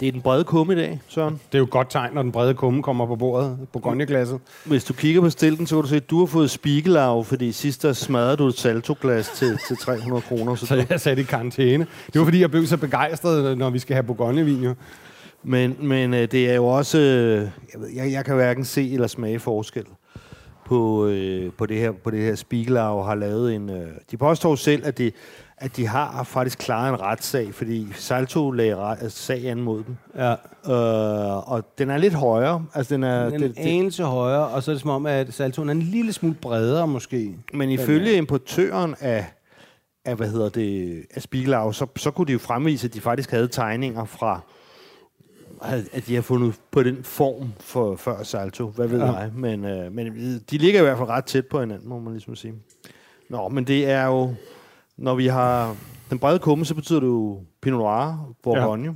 Det er den brede kumme i dag, Søren. Det er jo et godt tegn, når den brede kumme kommer på bordet, på gonjeglasset. Hvis du kigger på stilten, så kan du se, at du har fået spiegelau, fordi sidst der smadrede du et saltoglas til, til 300 kroner. Så Så du, jeg satte i karantæne. Det var fordi, jeg blev så begejstret, når vi skal have Bourgogne-vin. Jo. men men øh, det er jo også... Øh, jeg, ved, jeg, jeg kan hverken se eller smage forskel på, øh, på det her, på det her Spiegelau har lavet en... Øh, de påstår selv, at de, at de har faktisk klaret en retssag, fordi Salto lagde altså, sag an mod dem. Ja, Øh, og den er lidt højere. Altså, den er, en det, anelse højere, og så er det som om, at saltoen er en lille smule bredere måske. Men ifølge importøren af, af hvad hedder det, af Spiegelau, så, så kunne de jo fremvise, at de faktisk havde tegninger fra, at de har fundet på den form for før Salto. Hvad ved ja. jeg? Men, øh, men de ligger i hvert fald ret tæt på hinanden, må man ligesom sige. Nå, men det er jo, når vi har den brede kumme, så betyder det jo Pinot Noir, Bourgogne. Ja.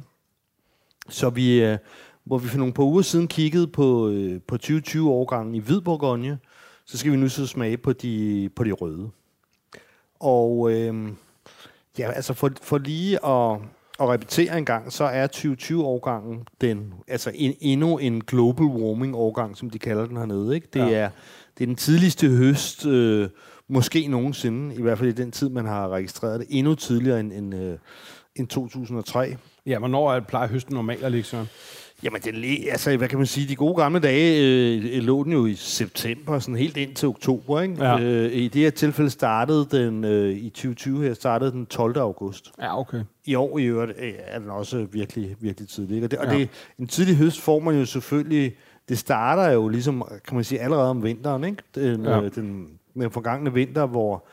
Så vi, øh, hvor vi for nogle par uger siden kiggede på, øh, på 2020-årgangen i Hvid Bourgogne, så skal vi nu så smage på de, på de røde. Og øh, ja, altså for, for lige at, at repetere en gang, så er 2020-årgangen den, altså en, endnu en global warming-årgang, som de kalder den hernede. Ikke? Det, Ja. er, det er den tidligste høst, øh, måske nogensinde, i hvert fald i den tid, man har registreret det, endnu tidligere end, end, øh, end 2003. Ja, hvornår er- plejer høsten normalt at ligge, Søren? Jamen, det, le- altså, hvad kan man sige? De gode gamle dage øh, lå den jo i september, sådan helt ind til oktober. Ikke? Ja. Øh, I det her tilfælde startede den, øh, i 2020 her, startede den 12. august. Ja, okay. I år i øvrigt øh, er den også virkelig, virkelig tidlig. Ikke? Og, det, og Ja. det, en tidlig høst får man jo selvfølgelig... Det starter jo ligesom, kan man sige, allerede om vinteren. Ikke? Den, ja. øh, den, den forgangne vinter, hvor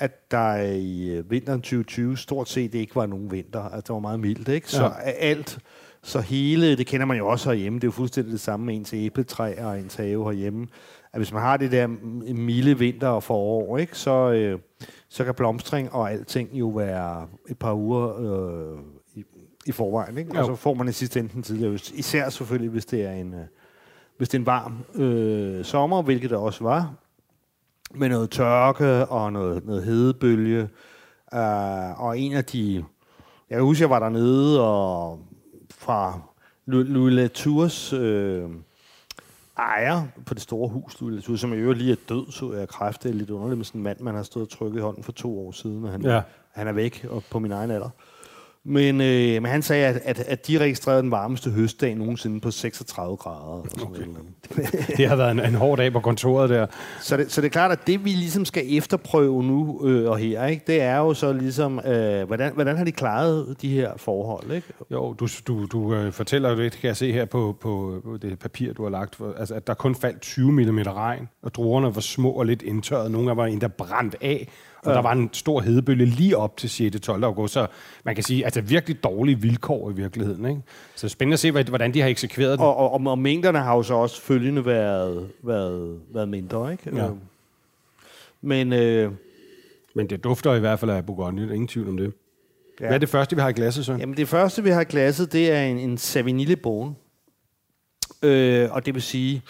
at der i øh, vinteren 2020 stort set ikke var nogen vinter. Altså, det var meget mildt, ikke? Så Ja. alt, så hele, det kender man jo også herhjemme, det er jo fuldstændig det samme med ens æbletræ og ens have herhjemme. At hvis man har det der milde vinter og forår, ikke? Så, øh, så kan blomstring og alting jo være et par uger øh, i, i forvejen. Ikke? Jo. Og så får man i sidste ende den tidligere høst. Især selvfølgelig, hvis det er en, øh, hvis det er en varm øh, sommer, hvilket det også var med noget tørke og noget, noget hedebølge. Uh, og en af de... Jeg kan huske, jeg var dernede og fra Louis Latours øh, ejer på det store hus, Louis Latour, som i øvrigt lige er død, så jeg kræft. Det er lidt underligt med sådan en mand, man har stået og trykket i hånden for to år siden, og han, Ja. han er væk og på min egen alder. Men, øh, men han sagde, at, at, at de registrerede den varmeste høstdag nogensinde på 36 grader. Eller okay. Det har været en, en hård dag på kontoret der. Så det, så det er klart, at det vi ligesom skal efterprøve nu øh, og her, ikke, det er jo så ligesom, øh, hvordan, hvordan har de klaret de her forhold? Ikke? Jo, du, du, du øh, fortæller det, kan jeg se her på, på, det papir, du har lagt, for, altså, at der kun faldt 20 mm regn, og druerne var små og lidt indtørret. Nogle af dem var endda brændt af, og ja. der var en stor hedebølge lige op til 6. 12. august, så man kan sige, altså virkelig dårlige vilkår i virkeligheden. Ikke? Så det spændende at se, hvordan de har eksekveret det. Og, og, og, mængderne har jo så også følgende været, været, været mindre. Ikke? Ja. Øh, Men øh, Men det dufter i hvert fald af Bourgogne, ingen tvivl om det. Ja. Hvad er det første, vi har i glasset, så? Jamen det første, vi har i glasset, det er en, en Savinille Bon. Øh, og det vil sige,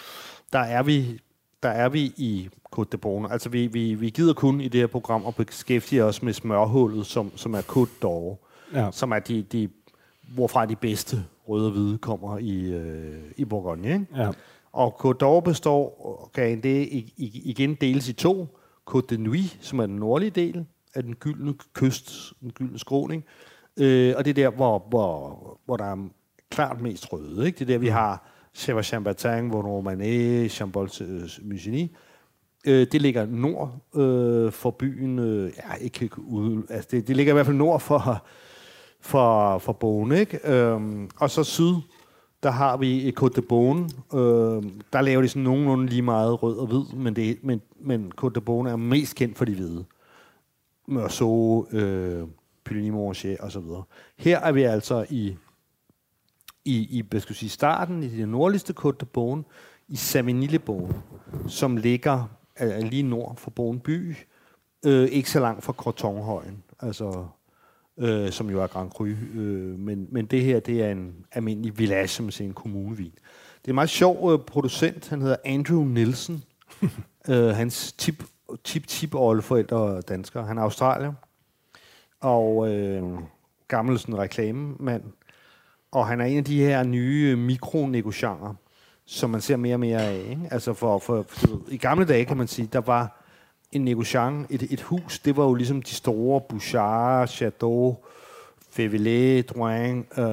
der er vi, der er vi i Côte de Beaune. Altså vi, vi, vi gider kun i det her program at beskæftige os med smørhullet, som, som er Côte d'Or. Ja. Som er de, de, hvorfra de bedste røde og hvide kommer i, øh, i Bourgogne. Ikke? Ja. Og Côte d'Or består, kan det igen deles i to. Côte de Nuit, som er den nordlige del af den gyldne kyst, den gyldne skråning. Øh, og det er der, hvor, hvor, hvor der er klart mest røde. Ikke? Det er der, vi har Chèvre Chambertin, Vaudois Romanée, Chambol Musigny. Øh, det ligger nord øh, for byen. Øh, ja, ikke, ikke ude, altså det, det ligger i hvert fald nord for, for, for Bone. ikke? Øh, og så syd, der har vi Côte de Bone. Øh, der laver de sådan nogenlunde lige meget rød og hvid, men, det, men, men Côte de Bone er mest kendt for de hvide. Mørso, øh, Puligny Montrachet og så videre. Her er vi altså i, i, i hvad skal jeg sige, starten, i det nordligste Côte de Bone, i Saminillebone, som ligger øh, lige nord for Beaune by, øh, ikke så langt fra Crotonhøjen, altså, øh, som jo er Grand Cru. Øh, men, men det her, det er en almindelig village, som siger en kommunevin. Det er en meget sjov øh, producent, han hedder Andrew Nielsen. øh, hans tip, tip, tip oldeforældre er danskere. Han er australier, og øh, gammel sådan reklamemand. Og han er en af de her nye mikronegocianter, som man ser mere og mere af. Ikke? Altså for, for, for, I gamle dage kan man sige, der var en negociant, et, et hus, det var jo ligesom de store Bouchard, Chateau, Févelé, Drouin. Øh,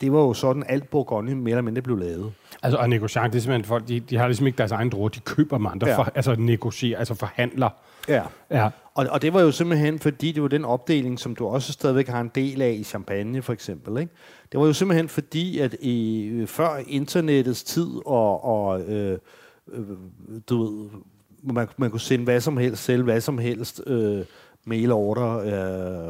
det var jo sådan, alt Bourgogne mere eller mindre blev lavet. Altså, og negociant, det er simpelthen folk, de, de har ligesom ikke deres egen druer, de køber andre, Ja. for, altså negocier, altså forhandler. Ja. Ja. Og, og det var jo simpelthen, fordi det var den opdeling, som du også stadigvæk har en del af i champagne, for eksempel. Ikke? Det var jo simpelthen fordi, at i, øh, før internettets tid, og, og øh, øh, du ved, man, man kunne sende hvad som helst, sælge hvad som helst, øh, mailorder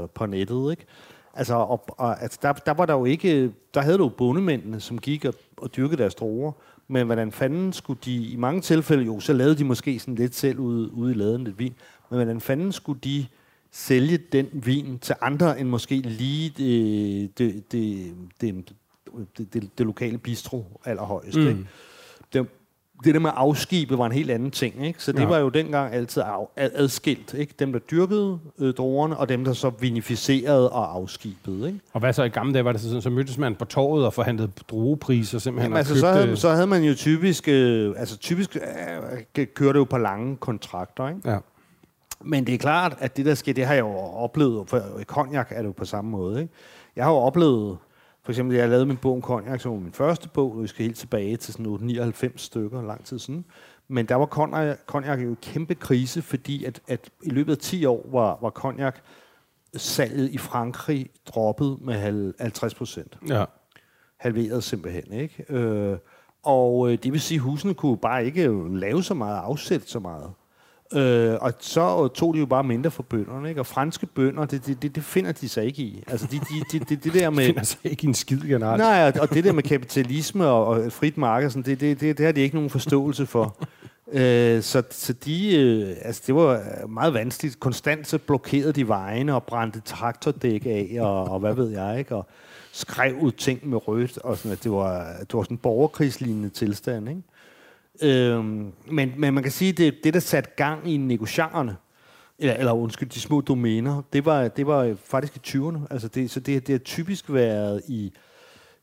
øh, på nettet, ikke? Altså, og, og, altså der, der var der jo ikke, der havde du bondemændene, som gik og, og dyrkede deres droger, men hvordan fanden skulle de, i mange tilfælde jo, så lavede de måske sådan lidt selv ude, ude i laden lidt vin, men hvordan fanden skulle de sælge den vin til andre end måske lige det, det, det, det, det, det, det lokale bistro allerhøjst. Mm. Ikke? Det, det der med afskibe var en helt anden ting, ikke? Så det ja. Var jo dengang altid af, ad, adskilt, ikke? Dem, der dyrkede øh, druerne, og dem, der så vinificerede og afskibede, ikke? Og hvad så i gamle dage, var det så sådan, så mødtes man på torvet og forhandlede druepriser simpelthen Jamen, altså, købte... så, havde, så havde man jo typisk, øh, altså typisk øh, kørte jo på lange kontrakter, ikke? Ja. Men det er klart, at det der sker, det har jeg jo oplevet, for i cognac er det jo på samme måde. Ikke? Jeg har jo oplevet, for eksempel, jeg lavede min bog om cognac, som var min første bog, og vi skal helt tilbage til sådan 99 stykker, lang tid siden. Men der var cognac, jo en kæmpe krise, fordi at, at i løbet af 10 år var, var cognac salget i Frankrig droppet med hal- 50 procent ja. halveret simpelthen. Ikke? Øh, og øh, det vil sige, at husene kunne bare ikke lave så meget, afsætte så meget. Øh, og så tog de jo bare mindre for bønderne. Ikke? Og franske bønder, det, det, det, det finder de sig ikke i. Altså de, de, de, det, det der med... finder sig ikke i en skid generelt. Nej, og, og det der med kapitalisme og, og frit marked, sådan, det, det, det, det har de ikke nogen forståelse for. øh, så, så de, øh, altså det var meget vanskeligt. Konstant så blokerede de vejene og brændte traktordæk af, og, og hvad ved jeg, ikke? Og skrev ud ting med rødt, og sådan, at det var, det var sådan en borgerkrigslignende tilstand, ikke? Øhm, men, men man kan sige, at det, det, der satte gang i negocianterne, eller, eller undskyld, de små domæner, det var, det var faktisk i 20'erne. Altså det, så det, det har typisk været i,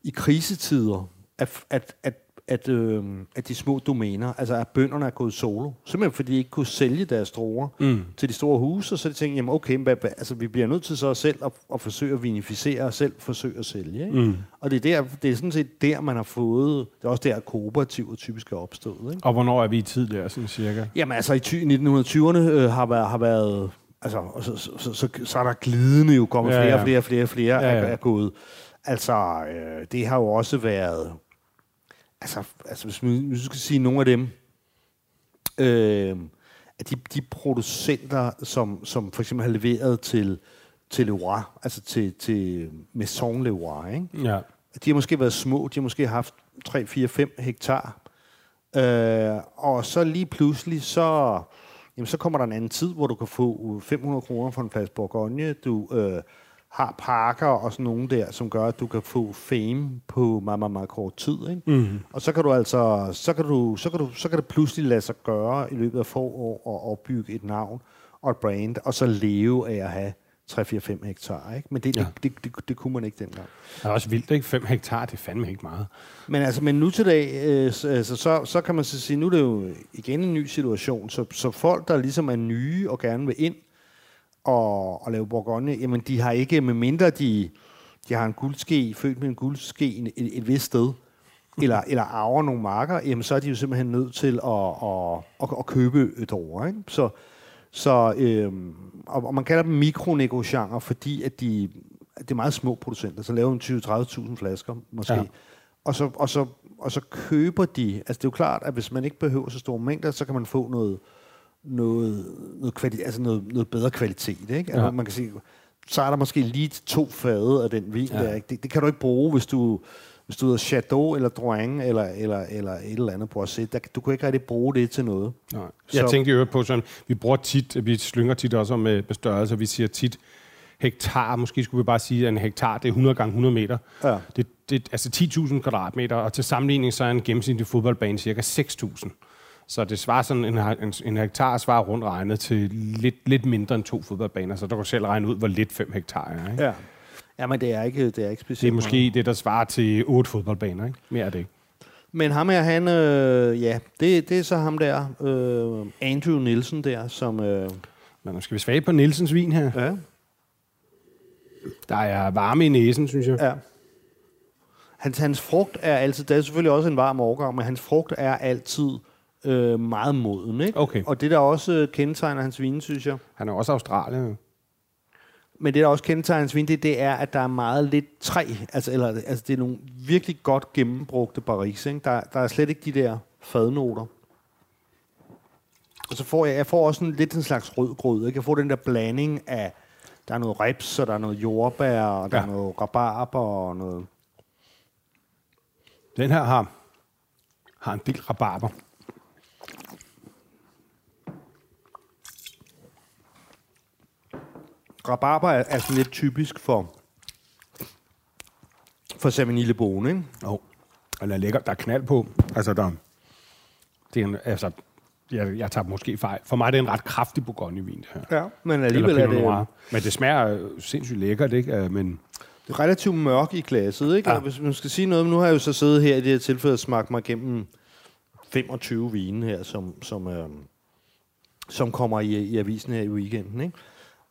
i krisetider, at, at, at, at, øh, at de små domæner, altså at bønderne er gået solo. Simpelthen fordi de ikke kunne sælge deres druer mm. til de store huse, og så de tænkte, jamen okay, hvad, hvad, altså, vi bliver nødt til så selv at, at forsøge at vinificere og selv forsøge at sælge. Ikke? Mm. Og det er, der, det er sådan set der, man har fået, det er også der, at kooperativer typisk er opstået. Ikke? Og hvornår er vi i tid der, sådan cirka? Jamen altså i ty- 1920'erne øh, har, været, har været, altså og så, så, så, så, så er der glidende jo kommet Ja, flere ja. og flere og flere og flere Ja, ja, ja. ja. Er, er gået. Altså øh, det har jo også været, altså, altså hvis man hvis du skal sige nogle af dem, øh, at de, de producenter, som, som for eksempel har leveret til, til Leroy, altså til, til Maison Leroy, ikke? Ja. De har måske været små, de har måske haft 3, 4, 5 hektar. Øh, og så lige pludselig, så, jamen, så kommer der en anden tid, hvor du kan få 500 kroner for en flaske Bourgogne. Du øh, har parker og sådan nogle der, som gør, at du kan få fame på meget, meget, meget kort tid. Ikke? Mm. Og så kan du altså, så kan du, så kan du, så kan det pludselig lade sig gøre i løbet af få år at opbygge et navn og et brand, og så leve af at have 3-4-5 hektar. Ikke? Men det, ja. Det, det, det, det kunne man ikke dengang. Det er også vildt, ikke? 5 hektar, det er fandme ikke meget. Men altså, men nu til dag, øh, så, altså, så, så kan man så sige, nu er det jo igen en ny situation, så, så folk, der ligesom er nye og gerne vil ind og, og lave Bourgogne, jamen de har ikke, med mindre de, de har en guldske, født med en guldske et, et, vist sted, eller, eller arver nogle marker, jamen så er de jo simpelthen nødt til at, at, at, at købe et år. Ikke? Så, så øhm, og, og man kalder dem mikronegocianter, fordi at de, det er meget små producenter, så laver de 20-30.000 flasker måske. Ja. Og, så, og, så, og så køber de, altså det er jo klart, at hvis man ikke behøver så store mængder, så kan man få noget, noget, noget, kvali- altså noget, noget bedre kvalitet. Ikke? Altså Ja. man kan sige, så er der måske lige to fade af den vin Ja. der. Ikke? Det, det kan du ikke bruge, hvis du hvis du hedder Chateau eller Drouin eller, eller, eller et eller andet Boisset. Der, du kan ikke rigtig bruge det til noget. Nej. Jeg Så- tænkte i øvrigt på sådan, vi bruger tit, vi slynger tit også med, med størrelse, vi siger tit hektar, måske skulle vi bare sige, at en hektar, det er 100 gange 100 meter. Ja. Det, det, altså 10.000 kvadratmeter, og til sammenligning så er en gennemsnitlig fodboldbane cirka 6.000. Så det svarer sådan, en, en, en hektar svarer rundt regnet til lidt, lidt mindre end to fodboldbaner, så du kan selv regne ud, hvor lidt 5 hektar er. Ikke? Ja. Ja, men det er ikke, det er ikke specielt Det er måske det, der svarer til otte fodboldbaner, ikke? Mere er det ikke. Men ham her, han, øh, ja, det, det er så ham der, øh, Andrew Nielsen der, som, øh, Men nu skal vi svage på Nielsens vin her. ja, Der er varme i næsen, synes jeg. ja. Hans, hans frugt er altid, det er selvfølgelig også en varm årgang, men hans frugt er altid øh, meget moden, ikke? Okay. Og det der også øh, kendetegner hans vin, synes jeg, Han er også australier. men det der også kendetegner hans vin, det, det er, at der er meget lidt træ, altså, eller, altså det er nogle virkelig godt gennembrugte barriques, ikke? Der, der er slet ikke de der fadnoter. Og så får jeg, jeg får også en, lidt en slags rød grød, ikke? Jeg får den der blanding af, der er noget rips, og der er noget jordbær, og der Ja. er noget rabarber, og noget... Den her har, har en del rabarber. Rabarber er, er sådan lidt typisk for, for Sauvigny Le Bon, ikke? Jo. Og den er lækker. Der er knald på. Altså, der, det er en, altså, jeg, jeg tager måske fejl. For mig er det en ret kraftig Bourgogne-vin, det her. Ja. Men alligevel er det, Noir. Men det smager øh, sindssygt lækkert, ikke? Øh, Men det er relativt mørk i glasset, ikke? Ja. Hvis man skal sige noget, men nu har jeg jo så siddet her i det her tilfælde og smagt mig igennem 25 vine her, som, som, øh, som kommer i, i avisen her i weekenden, ikke?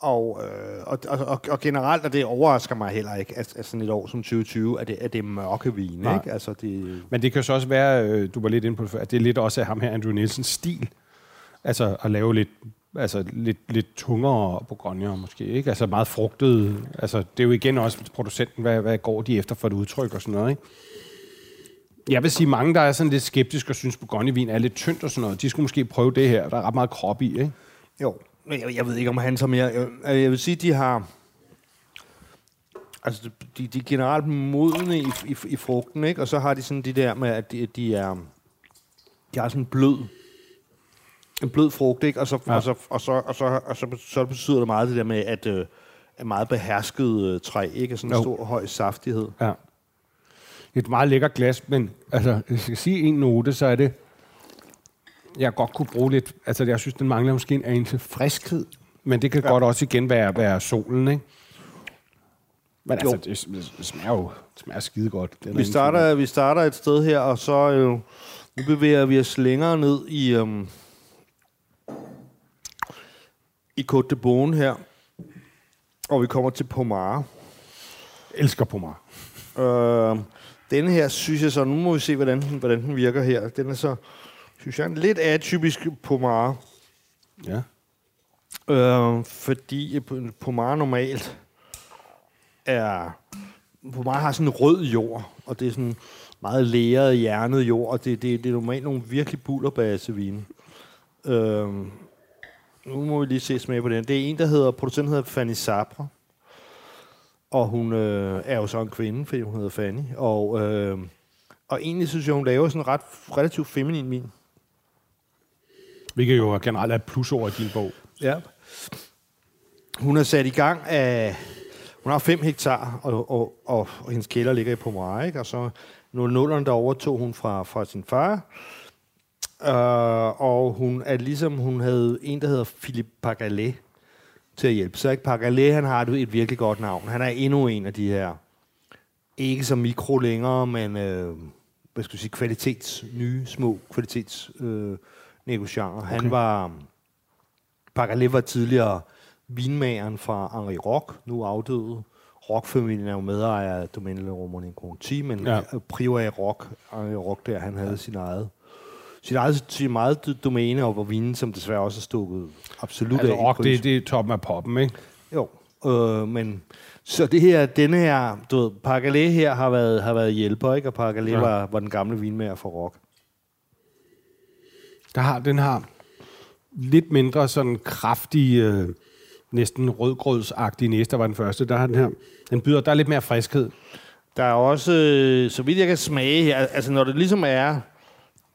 Og, øh, og, og, og, og generelt, og det overrasker mig heller ikke, at, at sådan et år som 2020, at det, at det er mørke vine, Nej. ikke? Altså, det, Men det kan så også være, øh, du var lidt inde på det før, at det er lidt også af ham her, Andrew Nielsens stil. Altså at lave lidt, altså lidt, lidt tungere bourgogne måske, ikke? Altså meget frugtet. Altså det er jo igen også producenten, hvad, hvad går de efter for et udtryk og sådan noget, ikke? Jeg vil sige, mange, der er sådan lidt skeptiske og synes, bourgognevin er lidt tyndt og sådan noget, de skulle måske prøve det her. Der er ret meget krop i, ikke? Jo, jeg, jeg ved ikke, om han som jeg, jeg, jeg vil sige, de har... Altså, de, de er generelt modne i, i, i frugten, ikke? Og så har de sådan de der med, at de, de er... De har sådan en blød... En blød frugt, ikke? Og så, Ja. og så, og så, og så, og så, så betyder det meget det der med, at øh, er meget behersket øh, træ, ikke? Og Sådan en Jo. stor, høj saftighed. Ja. Et meget lækkert glas, men altså, jeg skal sige en note, så er det, jeg godt kunne bruge lidt, altså jeg synes, den mangler måske en anelse friskhed, men det kan ja. Godt også igen være, være solen, ikke? Men Jo. altså, det, det smager jo det smager skide godt. Der Vi starter, vi starter et sted her, og så øh, nu bevæger vi os længere ned i, øh, i Côte de Beaune her, og vi kommer til Pomare. om. elsker mig. Øh, denne her, synes jeg så, nu må vi se, hvordan den, hvordan den virker her. Den er så, synes jeg, en lidt atypisk Pomare, Ja. øh, fordi Pomare normalt er... Pomare har sådan en rød jord, og det er sådan meget læret, hjernet jord, og det, det, det er normalt nogle virkelig bullerbasevine. Øh, nu må vi lige se smag på den. Det er en, der hedder, producenten hedder Fanny Sabre. Og hun øh, er jo så en kvinde, fordi hun hedder Fanny. Og, øh, og egentlig synes jeg, hun laver sådan en ret, relativt feminin vin. Hvilket jo generelt er plusord i din bog. Ja. Hun er sat i gang af... Hun har 5 hektar, og, og, og, og hendes kælder ligger i Pomeré, ikke? Og så 00'erne, der overtog hun fra, fra sin far. Uh, og hun er ligesom, hun havde en, der hedder Philippe Pagalet til at hjælpe. Så ikke Pagalet, han har et, et virkelig godt navn. Han er endnu en af de her, ikke så mikro længere, men øh, hvad skal jeg sige, kvalitets, nye, små kvalitets øh, negocianter. Okay. Han var, Pagalet var tidligere vinmageren fra Henri Rock, nu afdøde Rock-familien er jo medejer af Domenico Romani Conti, men Ja. ja. Priva Rock, Henri Rock der, han havde ja. sin eget sit eget, sin meget domæne over vinen, som desværre også er stukket absolut Altså, af. rock, det, det er toppen af poppen, ikke? Jo, øh, men så det her, denne her, du ved, Pargalet her har været, har været hjælper, ikke? Og Pargalet Ja. ja. var, var den gamle vinmager for rock. Der har, den har lidt mindre sådan kraftig, øh, næsten rødgrødsagtig næste, der var den første. Der har den her, den byder, der er lidt mere friskhed. Der er også, øh, så vidt jeg kan smage her, altså når det ligesom er,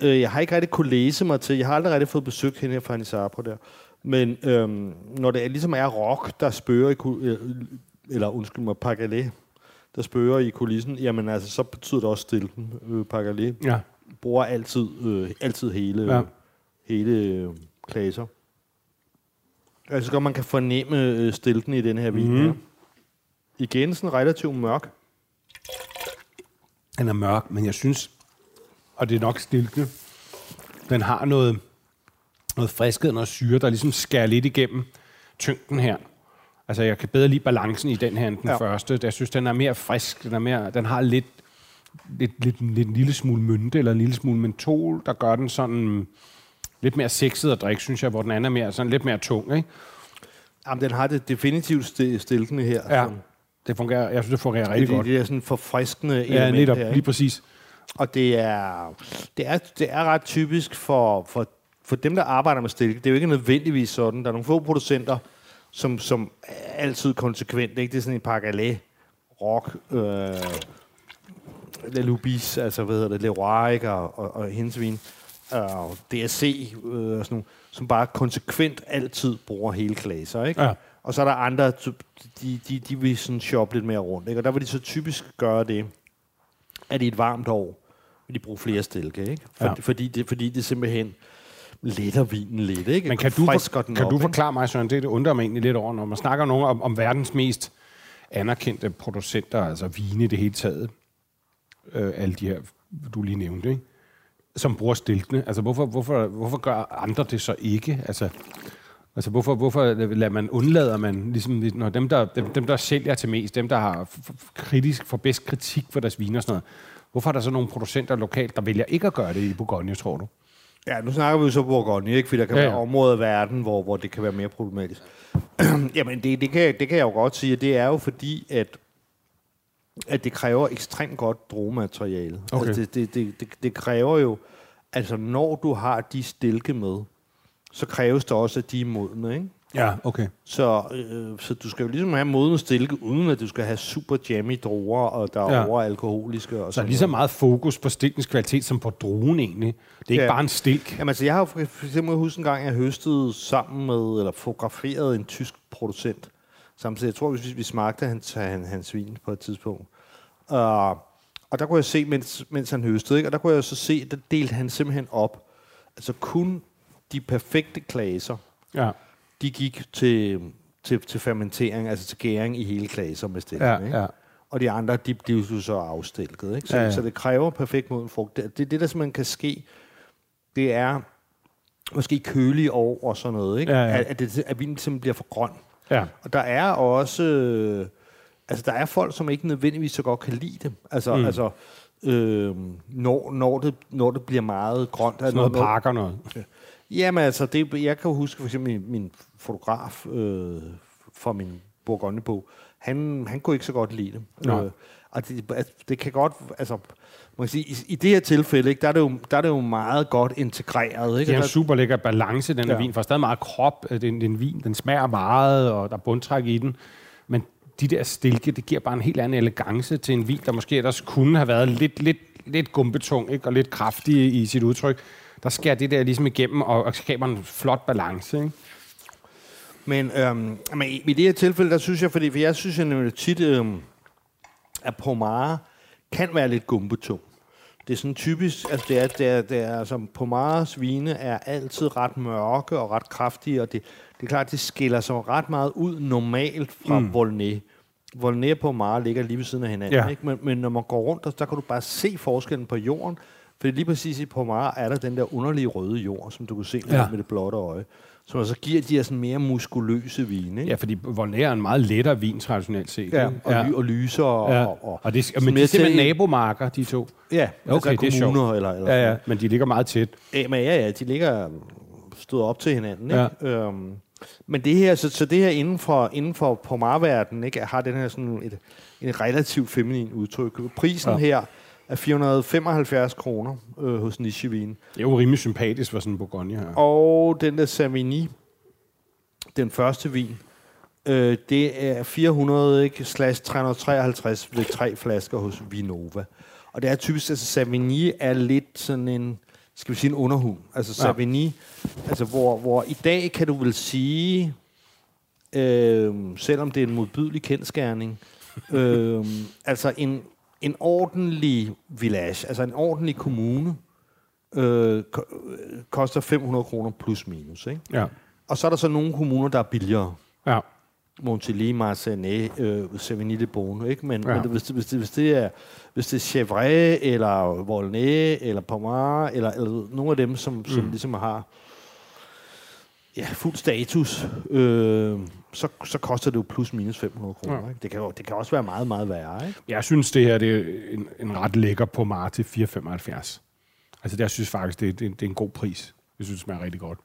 øh, jeg har ikke rigtig kunne læse mig til, jeg har aldrig rigtig fået besøgt hende her fra Anisapro der, men øhm, når det er, ligesom er rock, der spørger i, øh, eller undskyld mig, Pargalet, der spørger i kulissen, jamen altså, så betyder det også stilten. Øh, Pargalet Ja. bruger altid, øh, altid hele, ja. Hele øh, klaser. Altså godt, man kan fornemme øh, stilten i den her vin Mhm. her. Igen sådan relativt mørk. Den er mørk, men jeg synes, og det er nok stilkende, den har noget, noget friskhed og noget syre, der ligesom skærer lidt igennem tyngden her. Altså, jeg kan bedre lide balancen i den her end den. Ja. første. Jeg synes, den er mere frisk. Den, er mere, den har lidt, lidt, lidt, lidt en lille smule mynte eller en lille smule mentol, der gør den sådan lidt mere sexet at drikke, synes jeg, hvor den anden er mere, sådan lidt mere tung. Ikke? Jamen, den har det definitivt sti- stiltende her. Ja, Sådan. det fungerer, jeg synes, det fungerer rigtig det, godt. det er sådan forfriskende Ja, element netop, her. lige Ikke? præcis. Og det er, det, er, det er ret typisk for, for, for dem, der arbejder med stilke. Det er jo ikke nødvendigvis sådan. Der er nogle få producenter, som, som altid konsekvent. Ikke? Det er sådan en Pargalet, Rock, øh, Le Lubis, altså hvad hedder det, Leroy ikke? og, og, og hendes vin, og DSC, øh, sådan nogle, som bare konsekvent altid bruger hele klaser. Ikke? Ja. Og så er der andre, de, de, de vil sådan shoppe lidt mere rundt. Ikke? Og der vil de så typisk gøre det, at i et varmt år vil de bruge flere stilke, ikke? For, Ja. fordi, det, fordi det simpelthen letter vinen lidt, ikke? Men kan du, for, kan op, du ikke? forklare mig, Søren, det, det undrer mig egentlig lidt over, når man snakker nogen om, om verdens mest anerkendte producenter, altså vine i det hele taget, øh, alle de her, du lige nævnte, ikke? Som bruger stiltene. Altså, hvorfor, hvorfor, hvorfor gør andre det så ikke? Altså, altså hvorfor, hvorfor lader man, undlader man, ligesom, når dem der, dem, dem, der sælger til mest, dem, der har kritisk, for bedst kritik for deres viner og sådan noget, hvorfor er der så nogle producenter lokalt, der vælger ikke at gøre det i Bourgogne, tror du? Ja, nu snakker vi jo så Bourgogne, ikke? Fordi der kan Ja, ja, være områder i verden, hvor, hvor det kan være mere problematisk. Jamen, det, det, kan, det kan jeg jo godt sige, det er jo fordi, at, at det kræver ekstremt godt drogemateriale. Okay. Altså, det, det, det, det, det kræver jo, altså når du har de stilke med, så kræves det også, at de er modne, ikke? Ja, okay. Så, øh, så du skal jo ligesom have modne stilke, uden at du skal have super jammy druer, og der er Ja. overalkoholiske. Og Så er sådan lige så meget fokus på stilkens kvalitet som på druen egentlig. Det er ikke Ja. bare en stilk. Jamen altså, jeg har jo for eksempel huske en gang, jeg høstede sammen med, eller fotograferet en tysk producent. Samtidig, jeg tror, hvis vi smagte hans, han, hans vin på et tidspunkt. Uh, og der kunne jeg se, mens, mens han høstede, ikke? og der kunne jeg så se, der delte han simpelthen op. Altså kun de perfekte klaser, Ja. de gik til, til, til fermentering, altså til gæring i hele klaser med stilken. Ja, ikke? ja. Og de andre, de blev så afstilket. Ikke? Så, ja. ja. så det kræver perfekt moden frugt. Det, det, det, der simpelthen kan ske, det er måske kølige år og sådan noget. Ikke? Ja, ja. At, at, det, at vinen simpelthen bliver for grøn. Ja. Og der er også... Øh, altså, der er folk, som ikke nødvendigvis så godt kan lide det. Altså, Mm. altså øh, når, når, det, når det bliver meget grønt. Sådan noget parker noget. Jamen altså, det, jeg kan huske for eksempel min, min fotograf øh, fra min Bourgogne-bog, han, han kunne ikke så godt lide det. Nå. Øh, og det, altså, det kan godt, altså, man kan sige, i, i det her tilfælde, ikke, der, er det jo, der er det jo meget godt integreret. Ikke? Det er en Der- super lækker balance, den her Ja. vin. For er stadig meget krop. øh, Det er en, det er en vin, den smager meget, og der er bundtræk i den. Men de der stilke, det giver bare en helt anden elegance til en vin, der måske ellers kunne have været lidt, lidt, lidt gumbetung ikke? og lidt kraftig i sit udtryk. Der skærer det der ligesom igennem og, og skaber en flot balance. Ikke? Men, øhm, men i, i det her tilfælde, der synes jeg, fordi for jeg synes jeg nemlig tit, øhm, at Pomare kan være lidt gumbetung. Det er sådan typisk, altså det er, det er, det er altså Pomares vine er altid ret mørke og ret kraftige, og det, det er klart, det skiller sig ret meget ud normalt fra mm. Volnay. Volnay og Pomare ligger lige ved siden af hinanden, Ja. ikke? Men, men når man går rundt, der, der kan du bare se forskellen på jorden, For lige præcis i Pomar er der den der underlige røde jord, som du kan se ja. med det blotte øje, som så giver de her sådan mere muskuløse vine. Ikke? Ja, fordi Volnay er en meget lettere vin, traditionelt set. Ja, og, ja. Ly, og lyser. Og, ja. og, og, og det, men de er simpelthen nabomarker, de to. Ja, Okay, det er altså sjovt. kommuner. Eller, eller Ja, ja, men de ligger meget tæt. Ja, men ja, ja, de ligger stået op til hinanden. Ikke? Ja. Øhm, men det her, så, så det her inden for, inden for Pomar-verdenen, ikke, har den her sådan et, en relativt feminin udtryk. Prisen ja. her er 475 kroner øh, hos Nichevin. Det er jo rimelig sympatisk for sådan en Bourgogne her. Og den der Savigny, den første vin, øh, det er 400 ikke, slash 353 ved tre flasker hos Vinova. Og det er typisk, altså Savigny er lidt sådan en, skal vi sige en underhund. Altså Ja. Savigny, altså hvor, hvor i dag kan du vel sige, øh, selvom det er en modbydelig kendskærning, øh, altså en, en ordentlig village, altså en ordentlig kommune, øh, ko- koster 500 kroner plus minus. Ikke? Ja. Og så er der så nogle kommuner, der er billigere. Ja. Montilly, Marseille, øh, Savigny de Beaune, ikke? Men, ja. men hvis, det, hvis, det, hvis, det er, hvis det er Chevrolet, eller Volnay, eller Pomar, eller, eller nogle af dem, som, som Mm. ligesom har ja, fuld status, øh, så, så koster det jo plus minus 500 kroner. Ja. Ikke? Det, kan jo, det kan også være meget, meget værre. Ikke? Jeg synes, det her det er en, en ret lækker på Mar til 4,75. Altså, jeg synes faktisk, det, det, det er en god pris. Jeg synes, det smager rigtig godt.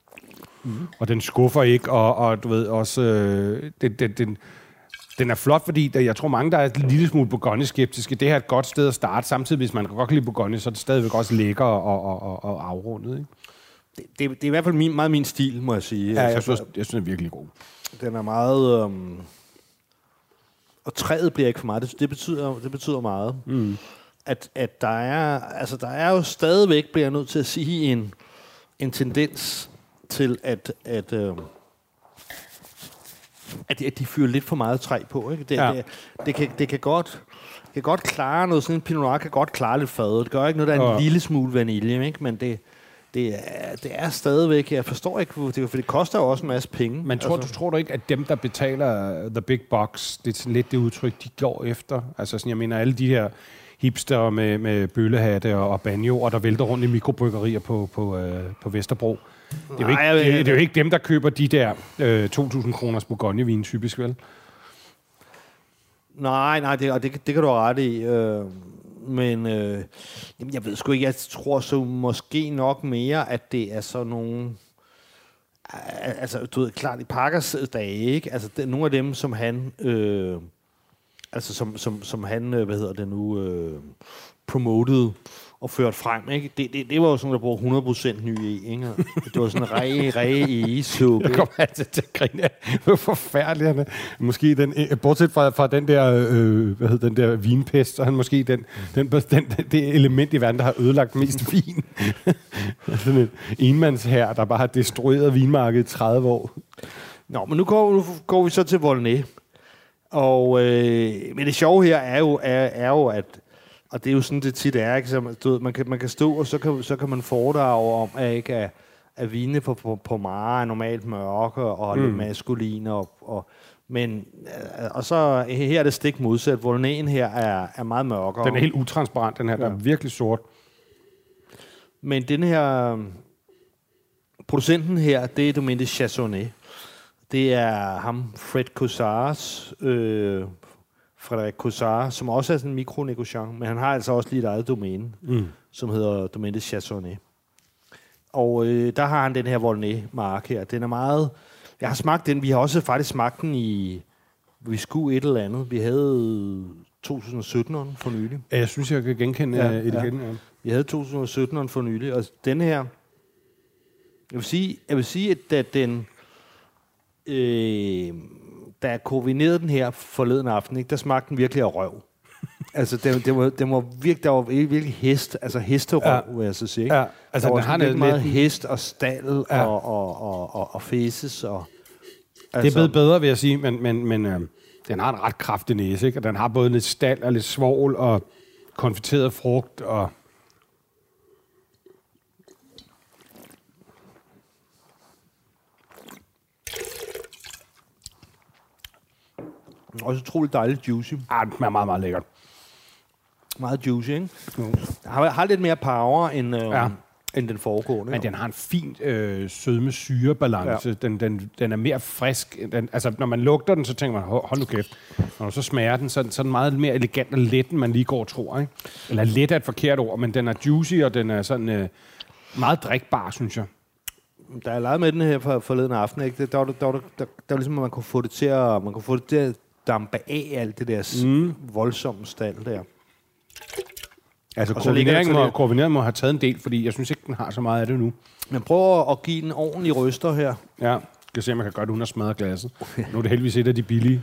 Mm. Og den skuffer ikke, og, og du ved også, øh, den, den, den, den er flot, fordi der, jeg tror mange, der er et lille smule Bourgogne-skeptiske. Det her er et godt sted at starte. Samtidig, hvis man godt kan lide Bourgogne, så er det stadigvæk også lækker og, og, og, og afrundet. Ikke? Det, det, det er i hvert fald min, meget min stil, må jeg sige. Ja, jeg Altså, synes, jeg synes, den er virkelig god. Den er meget... Øhm, og træet bliver ikke for meget. Det, det, betyder, det betyder meget. Mm. At, at der er... Altså, der er jo stadigvæk, bliver jeg nødt til at sige, en, en tendens til, at... at øh, at, de- at de fyrer lidt for meget træ på. Ikke? Det, Ja. det, det, kan, det kan godt kan godt klare noget, sådan en Pinot Noir kan godt klare lidt fadet. Det gør ikke noget, der er en Ja. lille smule vanilje, ikke? men det, det, er, det er stadigvæk, jeg forstår ikke, det, for det koster jo også en masse penge. Men tror, du, tror du ikke, at dem, der betaler the big box, det er lidt det udtryk, de går efter? Altså sådan, jeg mener, alle de her hipster med, med bøllehatte og, og banjoer, der vælter rundt i mikrobryggerier på, på, øh, på Vesterbro. Det er, jo ikke, Nej, det, er- det er jo ikke dem, der køber de der øh, 2.000 kroners Bourgogne-vin, typisk vel? Nej, nej, det, og det, det kan du have ret i. Øh, men øh, jamen, jeg ved sgu ikke, jeg tror så måske nok mere, at det er sådan nogle... Altså, du ved, klart i Parkers øh, dage, ikke? Altså, det, nogle af dem, som han... Øh, altså, som, som, som han, øh, hvad hedder det nu, øh, promoted og ført frem, ikke? Det, det, det var jo sådan, der brugte 100% ny i, ikke? Det var sådan en ræge, ræge i suppe. Jeg kommer altid til at grine af, hvor forfærdelig han er. Måske den, øh, bortset fra, fra den der, øh, hvad hedder den der vinpest, så han måske den, den, den, den, det element i verden, der har ødelagt mest vin. Sådan en enmandshær, der bare har destrueret vinmarkedet i 30 år. Nå, men nu går, nu går vi så til Volnay. Og, øh, men det sjove her er jo, er, er jo at, og det er jo sådan, det tit er, ikke? Så, man- du ved, man, kan, man kan stå, og så kan, så kan man foredrage om, at, ikke, at, at vine på, på, på Mara er normalt mørke og mm. lidt maskuline. Og, og, men, øh, og så her er det stik modsat. Volnayen her er, er meget mørkere. Den er helt utransparent, den her. Ja. Der er virkelig sort. Men den her producenten her, det er Domaine de Chasonnet. Det er ham, Fred Cossars, øh, Frederik Cossar, som også er sådan en mikronegociant, men han har altså også lige et eget domæne, Mm. som hedder Domaine Chasonnet. Og øh, der har han den her Volnay-mark her. Den er meget... Jeg har smagt den. Vi har også faktisk smagt den i... Vi skulle et eller andet. Vi havde 2017'eren for nylig. Ja, jeg synes, jeg kan genkende Ja, ja, et ja. igen. Ja. Vi havde 2017'eren for nylig, og den her... Jeg vil sige, jeg vil sige at da den... Øh, da jeg koordinerede den her forleden aften, ikke, der smagte den virkelig af røv. altså, det, det, var, det var virkelig, der var virkelig hest, altså hesterøv, Ja. vil jeg så sige. Ikke? Ja, altså, der var den har lidt- meget lidt- hest og stald Ja. og, og, og, og, og faces. Og, Det er blevet bedre, vil jeg sige, men, men, men øh, den har en ret kraftig næse, ikke? og den har både lidt stald og lidt svovl og konfiteret frugt. Og Også utroligt dejligt juicy. ah, den smager meget, meget lækkert. Meget juicy, ikke? Har, har lidt mere power end, øh, Ja. end den foregående. Men den har en fin øh, sødme-syre-balance. Ja. Den, den, den er mere frisk. Den, altså, når man lugter den, så tænker man, "Hov, hold nu kæft. Når så smager den, så, så er den meget mere elegant og let, end man lige går og tror. Ikke? Eller let er et forkert ord, men den er juicy, og den er sådan øh, meget drikbar, synes jeg. Der er leget med den her for, forleden aften, ikke? Der, der, var, der, var, det- der, der var ligesom, at man kunne få det til at, man kunne få det til at dampe af alt det der mm. voldsomme stald der. Altså, koordineringen må, koordineringen må have taget en del, fordi jeg synes ikke, den har så meget af det nu. Men prøv at give den ordentlig ryster her. Ja, skal se, om jeg kan gøre det uden at smadre glasset. Nu er det heldigvis et af de billige.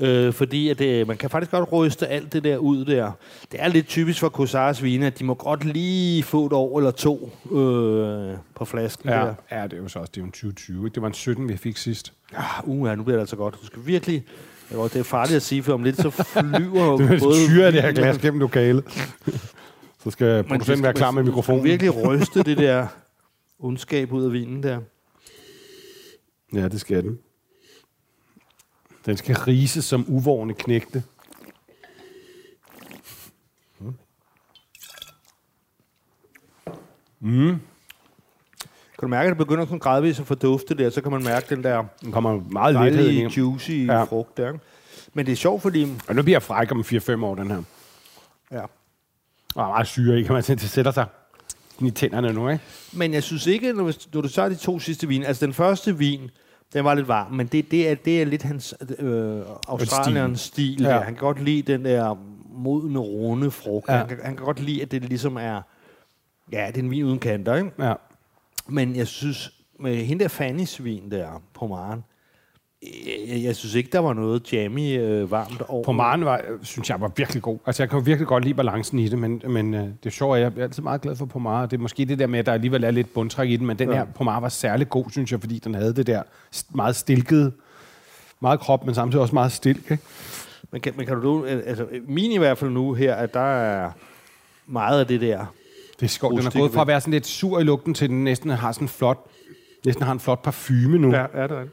Øh, fordi at det, man kan faktisk godt ryste alt det der ud der. Det er lidt typisk for Kosars vine, at de må godt lige få et år eller to øh, på flasken Ja, der. ja, det er jo så også det er jo en 2020. Ikke? Det var en 17, vi fik sidst. Ah, uh, ja, nu bliver det altså godt. Du skal virkelig... Ja, det er farligt at sige, for om lidt så flyver Det er både... syre af det her glas gennem lokalet. så skal producenten være klar med mikrofonen. virkelig ryste det der ondskab ud af vinen der. Ja, det skal den. Den skal rise som uvårende knægte. Kan du mærke, at det begynder sådan gradvist at fordufte der, så kan man mærke den der Den kommer meget dejlige, juicy Ja. frugt der. ikke? Men det er sjovt, fordi... Og nu bliver jeg fræk om 4-5 år, den her. Ja. Og er meget syre i, kan man sige. Det sætter sig i tænderne nu, ikke? Men jeg synes ikke, når, når du tager de to sidste vin, altså den første vin, den var lidt varm, men det, det, er, det er lidt hans øh, australiernes stil. Ja. Ja. Han kan godt lide den der modne, runde frugt. Ja. Han, kan, han kan godt lide, at det ligesom er... Ja, det er en vin uden kanter, ikke? Ja. Men jeg synes, med hende der Fannys vin der på Maren, jeg, jeg synes ikke, der var noget jammy øh, varmt over. På Maren var, øh, synes jeg var virkelig god. Altså, jeg kan jo virkelig godt lide balancen i det, men, men øh, det er sjovt, jeg er altid meget glad for Pomar. Det er måske det der med, at der alligevel er lidt bundtræk i den, men den ja. Her Pomar var særlig god, synes jeg, fordi den havde det der meget stilkede, meget krop, men samtidig også meget stilk. Ikke? Men kan, men kan du øh, altså min i hvert fald nu her, at der er meget af det der. Det er sjovt. Den er gået fra at være sådan lidt sur i lugten, til den næsten har sådan en flot, næsten har en flot parfume nu. Ja, er der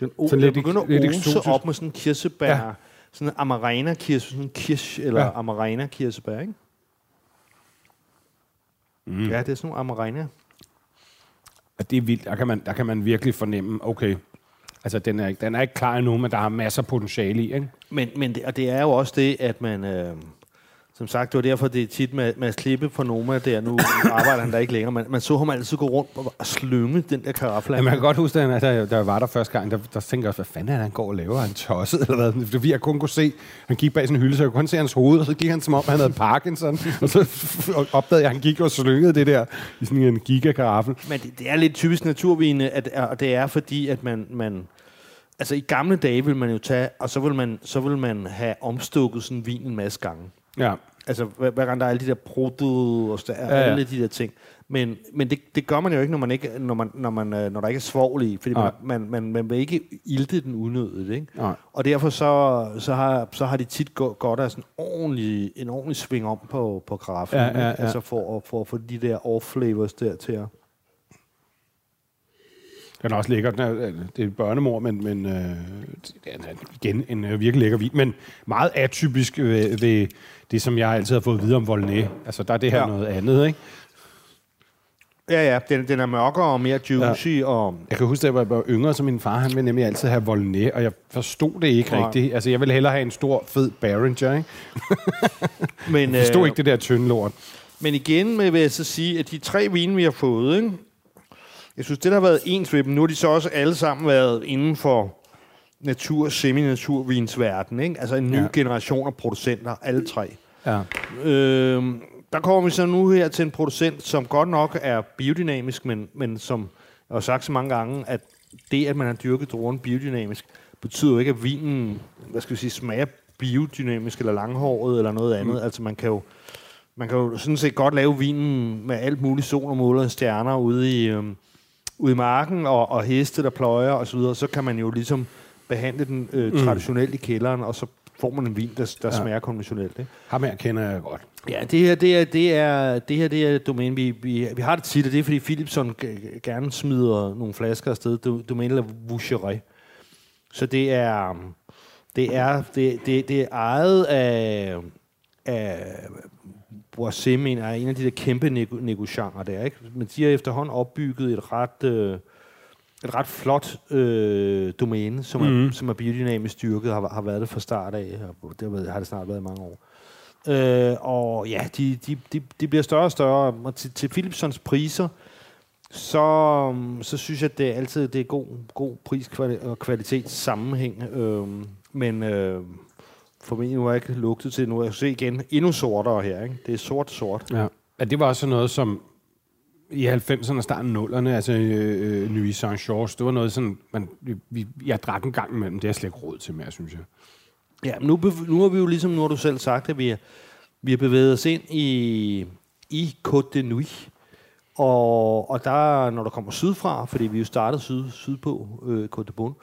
Den, o, Så den lidt begynder lidt at ose op med sådan en kirsebær. Ja. Sådan en amarena kirsebær, sådan en kirsch, eller Ja. amarena kirsebær, ikke? Mm. Ja, det er sådan nogle amarena. Og det er vildt. Der kan man, der kan man virkelig fornemme, okay, altså den er, ikke, den er ikke klar endnu, men der er masser af potentiale i. Ikke? Men, men det, og det er jo også det, at man... Øh, som sagt, det var derfor, det er tit med, med at slippe på Noma der. Nu arbejder han der ikke længere. Man, man så ham altid gå rundt og og slynge den der karaffel. Ja, man kan godt huske, at da da jeg var der første gang, der, der tænkte jeg også, hvad fanden er det, han går og laver? Er han tosset, eller hvad? Fordi jeg kun kunne se, han gik bag sin hylde, så jeg kunne kun se hans hoved, og så gik han som om, han havde Parkinson. og så opdagede jeg, at han gik og slyngede det der i sådan en gigakaraffel. Men det, det er lidt typisk naturvine, at, og det er fordi, at man, man... Altså i gamle dage vil man jo tage, og så vil man, så vil man have omstukket sådan en vin en masse gange. Ja, Altså hver, hver gang der er alle de der proto og Ja, ja, alle de der ting. Men, men det, det gør man jo ikke, når, man ikke, når, man, når, man, øh, når der ikke er svovl i. Fordi man, man, man, man vil ikke ilte den unødigt. Ikke? Nej. Og derfor så, så, har, så har de tit go- godt af sådan ordentlig, en ordentlig sving om på, på karaffen. Ja, ja, ja. Altså for, for at få de der off-flavors der til at... den er også lækker. Den er, det er børnemor, men, men øh, det er igen en øh, virkelig lækker vin. Men meget atypisk ved, ved det, som jeg altid har fået at vide om Volnay. Altså, der er det her ja. Noget andet, ikke? Ja, ja, den, den er mørkere og mere juicy, ja. og Jeg kan huske, da jeg var yngre, så min far, han ville nemlig altid have Volnay, og jeg forstod det ikke Nej. rigtigt. Altså, jeg ville hellere have en stor, fed Behringer, ikke? men, Jeg forstod øh, ikke det der tynde lort. Men igen vil jeg så sige, at de tre vine, vi har fået, ikke? Jeg synes, det der har været ens ved dem, nu har de så også alle sammen været inden for natur, semi-naturvinsverden. Ikke? Altså en ny ja. generation af producenter, alle tre. Ja. Øhm, der kommer vi så nu her til en producent, som godt nok er biodynamisk, men, men som jeg har sagt så mange gange, at det, at man har dyrket druerne biodynamisk, betyder jo ikke, at vinen, hvad skal vi sige, smager biodynamisk eller langhåret eller noget andet. Mm. Altså man kan jo man kan jo sådan set godt lave vinen med alt muligt sol og måler og stjerner ude i, øhm, ude i marken, og, og heste, der pløjer osv., så, videre. så kan man jo ligesom behandle den øh, traditionelt i kælderen, og så får man en vin, der, der Ja. smager konventionelt. Ikke? Ham her kender jeg godt. Ja, det her, det er, det er, det her, det er domæne, vi, vi, vi har det tit, og det er, fordi Philipson gerne smider nogle flasker afsted. Du- Domæne eller Voucheray. Så det er, det er, det, det, det er ejet af, af Jeg, er en af de der kæmpe nego- negocianter der, ikke? Men de har efterhånden opbygget et ret, øh, et ret flot øh, domæne, som, mm. er, som er biodynamisk styrket, har, har været det fra start af, og det har, det snart været i mange år. Øh, og ja, de, de, de, de bliver større og større, og til, til Philipsons priser, så, så synes jeg, at det er altid det er god, god pris og kvalitet sammenhæng. Øhm, men øh, formentlig nu har jeg ikke lugtet til, nu jeg se igen endnu sortere her. Ikke? Det er sort-sort. Ja. ja. det var også noget som i 90'erne og starten af 0'erne, altså øh, øh Nuit Saint-Georges, det var noget sådan, man, vi, jeg drak en gang imellem, det er jeg slet ikke råd til mere, synes jeg. Ja, nu, nu har vi jo ligesom, nu har du selv sagt, at vi, er, vi har bevæget os ind i, i Côte de Nuit. Og, og der, når der kommer sydfra, fordi vi jo startede syd, sydpå, øh, Côte de Bonne,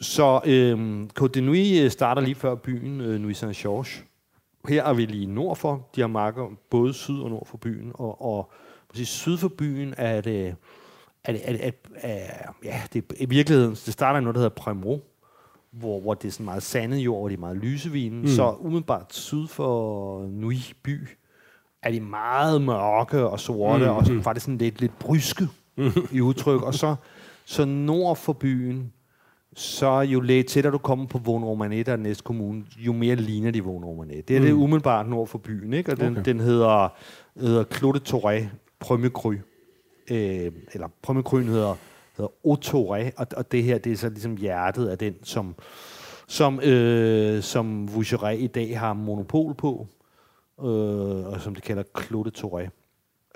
så øh, Côte de Nuit starter lige før byen øh, Nuit Saint-Georges. Her er vi lige nord for. De har marker både syd og nord for byen. Og, og præcis syd for byen er det, er det, er det, er, er, ja, det er i virkeligheden, det starter i noget, der hedder Premro, hvor, hvor det er sådan meget sandet jord, og det er meget lysevinen. Mm. Så umiddelbart syd for Nuit by, er de meget mørke og sorte, mm. og sådan, faktisk sådan lidt, lidt bryske mm. i udtryk. Og så, så nord for byen, så jo lidt tættere du kommer på Vågen Romanet, er næste kommune, jo mere ligner de Vågen Romanet. Det er mm. det umiddelbart nord for byen, ikke? og den, okay. den hedder, hedder Claude Touré Premier Cru. Øh, eller Cru hedder, hedder Autoré, og, og det her det er så ligesom hjertet af den, som, som, øh, som Voucheray i dag har monopol på øh, og som de kalder Claude Touré.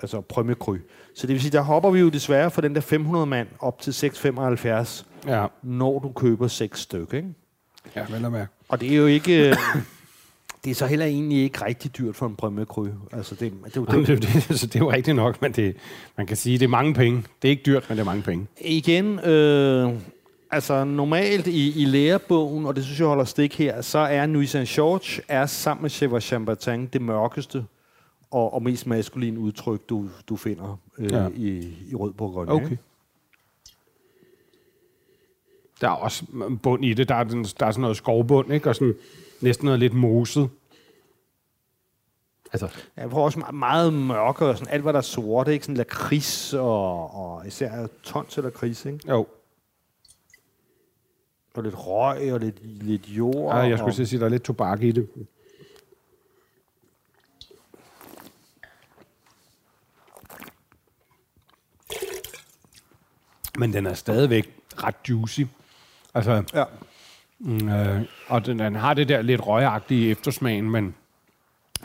Altså Premier Cru. Så det vil sige, der hopper vi jo desværre fra den der 500 mand op til 675, ja. når du køber seks stykker. Ikke? Ja, vel og mærke. Og det er jo ikke... Øh, det er så heller egentlig ikke rigtig dyrt for en Premier Cru. Altså det, det, det, det, det, det, det er jo rigtigt nok, men det, man kan sige, det er mange penge. Det er ikke dyrt, men det er mange penge. Igen, øh, altså normalt i, i lærebogen, og det synes jeg holder stik her, så er Nuit Saint-Georges er sammen med Chèvre Chambertin det mørkeste og, og mest maskuline udtryk, du, du finder øh, ja. i, i Rød Bourgogne. Okay. Der er også bund i det. Der er, den, der er sådan noget skovbund, ikke? Og sådan næsten noget lidt moset. Altså. Jeg får også meget mørke og sådan alt, hvad der er sort, ikke? Sådan lakrids og, og især tons eller kris, ikke? Jo. Og lidt røg og lidt, lidt jord. Ja, jeg skulle og... sige, at der er lidt tobak i det. Men den er stadigvæk ret juicy. Altså, ja. Mm, øh, og den, den har det der lidt røgagtige eftersmagen, men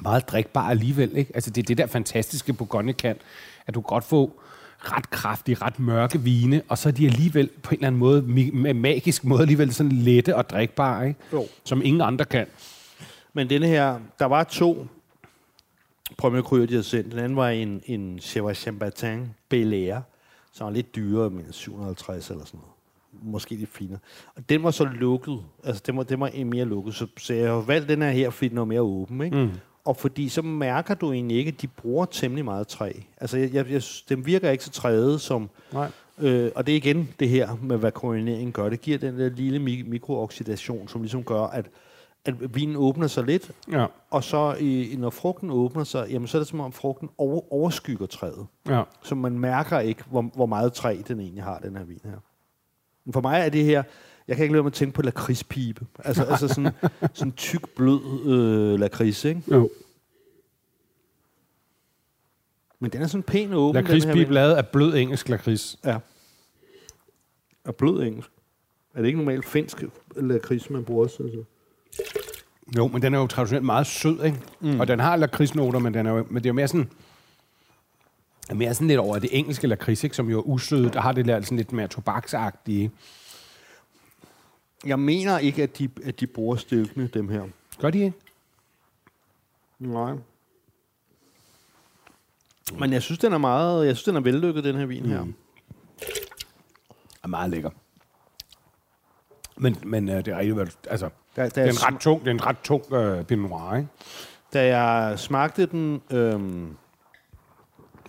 meget drikbar alligevel. Ikke? Altså, det er det der fantastiske Bourgogne kan, at du godt få ret kraftige, ret mørke vine, og så er de alligevel på en eller anden måde, med magisk måde, alligevel sådan lette og drikbare, ikke? Jo. som ingen andre kan. Men denne her, der var to Premier Cru, de havde sendt. Den anden var en, en Chèvre Chambertin Bel Air, som var lidt dyrere, men 750 eller sådan noget. Måske lidt finere. Og den var så lukket. Altså, den var, den var mere lukket. Så, så jeg har valgt den her her, fordi den var mere åben. Ikke? Mm og fordi så mærker du egentlig ikke, at de bruger temmelig meget træ. Altså, jeg, jeg, jeg, dem virker ikke så træde som... Nej. Øh, og det er igen det her med, hvad koroneringen gør. Det giver den der lille mik- mikrooxidation, som ligesom gør, at, at vinen åbner sig lidt, ja. og så i, når frugten åbner sig, jamen, så er det som om frugten over, overskygger træet. Ja. Så man mærker ikke, hvor, hvor meget træ den egentlig har, den her vin her. Men for mig er det her jeg kan ikke lade mig at tænke på lakridspibe. Altså, altså sådan, sådan tyk, blød øh, lakrids, ikke? Jo. Men den er sådan pæn åben. Lakridspibe lavet af blød engelsk lakrids. Ja. Og blød engelsk. Er det ikke normalt finsk lakrids, man bruger også? Altså? Jo, men den er jo traditionelt meget sød, ikke? Mm. Og den har lakridsnoter, men, den er jo, men det er jo mere sådan mere sådan lidt over det engelske lakrids, ikke? som jo er usødet, der har det der sådan lidt mere tobaksagtige. Jeg mener ikke, at de, at de bruger stykne, dem her. Gør de ikke? Nej. Men jeg synes, den er meget, jeg synes, den er vellykket, den her vin her. Mm. Er meget lækker. Men, men uh, det er rigtig, altså, der, der det er en ret tung, det er en ret tung uh, Pinot Noir, ikke? Da jeg smagte den, øhm,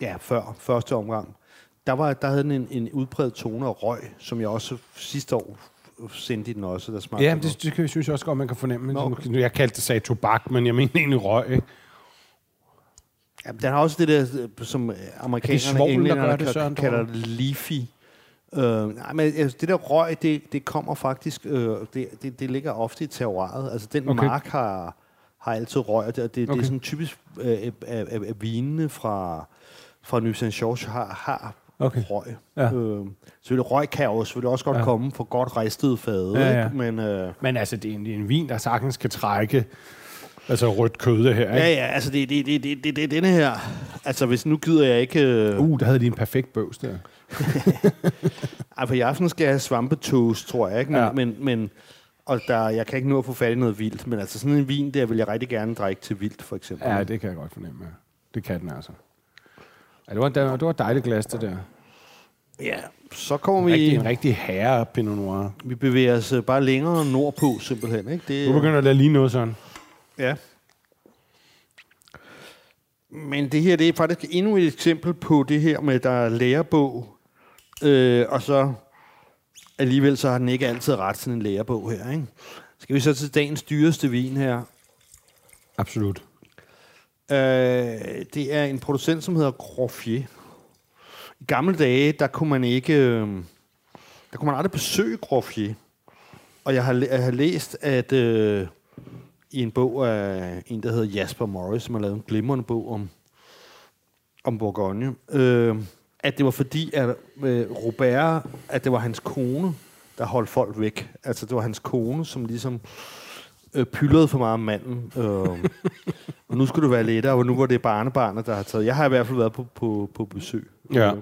ja, før første omgang, der, var, der havde den en, en udbredt tone af røg, som jeg også sidste år sindig den også, der smagte Ja, godt. det, det kan- synes jeg også godt, man kan fornemme. Nå, Jeg kaldte det sagde tobak, men jeg mener egentlig røg. Ikke? Ja, den har også det der, øh, som amerikanerne svovl, der englænderne gør det, Søren, kalder leafy. Øh, nej, men altså, det der røg, det, det kommer faktisk, øh, det, det, det ligger ofte i terroiret. Altså den Okay. mark har, har altid røg, og det, det, det Okay. er sådan typisk, øh, af, af, af vinene fra, fra New St. George har, har Okay. røg. Ja. Øh, selvfølgelig røg kan jo selvfølgelig også godt Ja. komme fra godt ristede fade, Ja, ja. Ikke? men... Øh, Men altså, det er en, det er en vin, der sagtens kan trække altså rødt kød her. Ikke? Ja, ja, altså det, det, det, det, det, det denne her. Altså hvis nu gider jeg ikke... Øh, Uh, der havde de en perfekt bøvs der. Ej, for i aften skal jeg have svampetoast, tror jeg, ikke? Men, Ja. men, men og der, jeg kan ikke nå at få fat i noget vildt, men altså sådan en vin, der vil jeg rigtig gerne drikke til vildt, for eksempel. Ja, det kan jeg godt fornemme. Ja. Det kan den altså. Ja, det var, det var, det var et dejligt glas, det der. ja. Så kommer En vi, rigtig, en rigtig herre Pinot Noir. vi bevæger os øh, bare længere nordpå, simpelthen, ikke? Det, Du begynder at lade lige noget sådan. Ja. Men det her, det er faktisk endnu et eksempel på det her med, der er lærebog, øh, og så alligevel så har den ikke altid ret, sådan en lærebog her, ikke? Skal vi så til dagens dyreste vin her? Absolut. Øh, det er en producent, som hedder Groffier. I gamle dage, der kunne man ikke... Øh, der kunne man aldrig besøge Groffier. Og jeg har, jeg har læst, at øh, i en bog af en, der hedder Jasper Morris, som har lavet en glimrende bog om, om Bourgogne, øh, at det var fordi, at øh, Robert, at det var hans kone, der holdt folk væk. Altså, det var hans kone, som ligesom øh, pyldrede for meget om manden. Øh, og nu skulle det være lettere, og nu var det barnebarnet, der har taget. Jeg har i hvert fald været på, på, på besøg. Ja.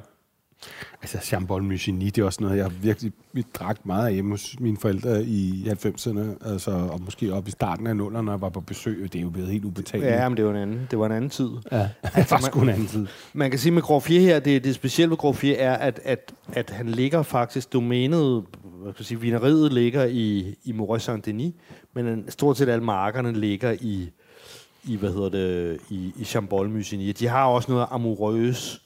Altså, Chambol Musigny, det er også noget, jeg virkelig vi drak meget af hjemme hos mine forældre i 90'erne, altså, og måske op i starten af 0'erne, når jeg var på besøg, det er jo blevet helt ubetaleligt. Ja, men det var en anden, det var en anden tid. ja. det var sgu en anden tid. Man kan sige med Groffier her, det, det specielle ved Groffier er, at, at, at han ligger faktisk, domænet, hvad skal jeg sige, vineriet ligger i, i Moret Saint-Denis, men en- stort set alle markerne ligger i, i hvad hedder det, i, i Chambol Musigny. De har også noget Amoureuse.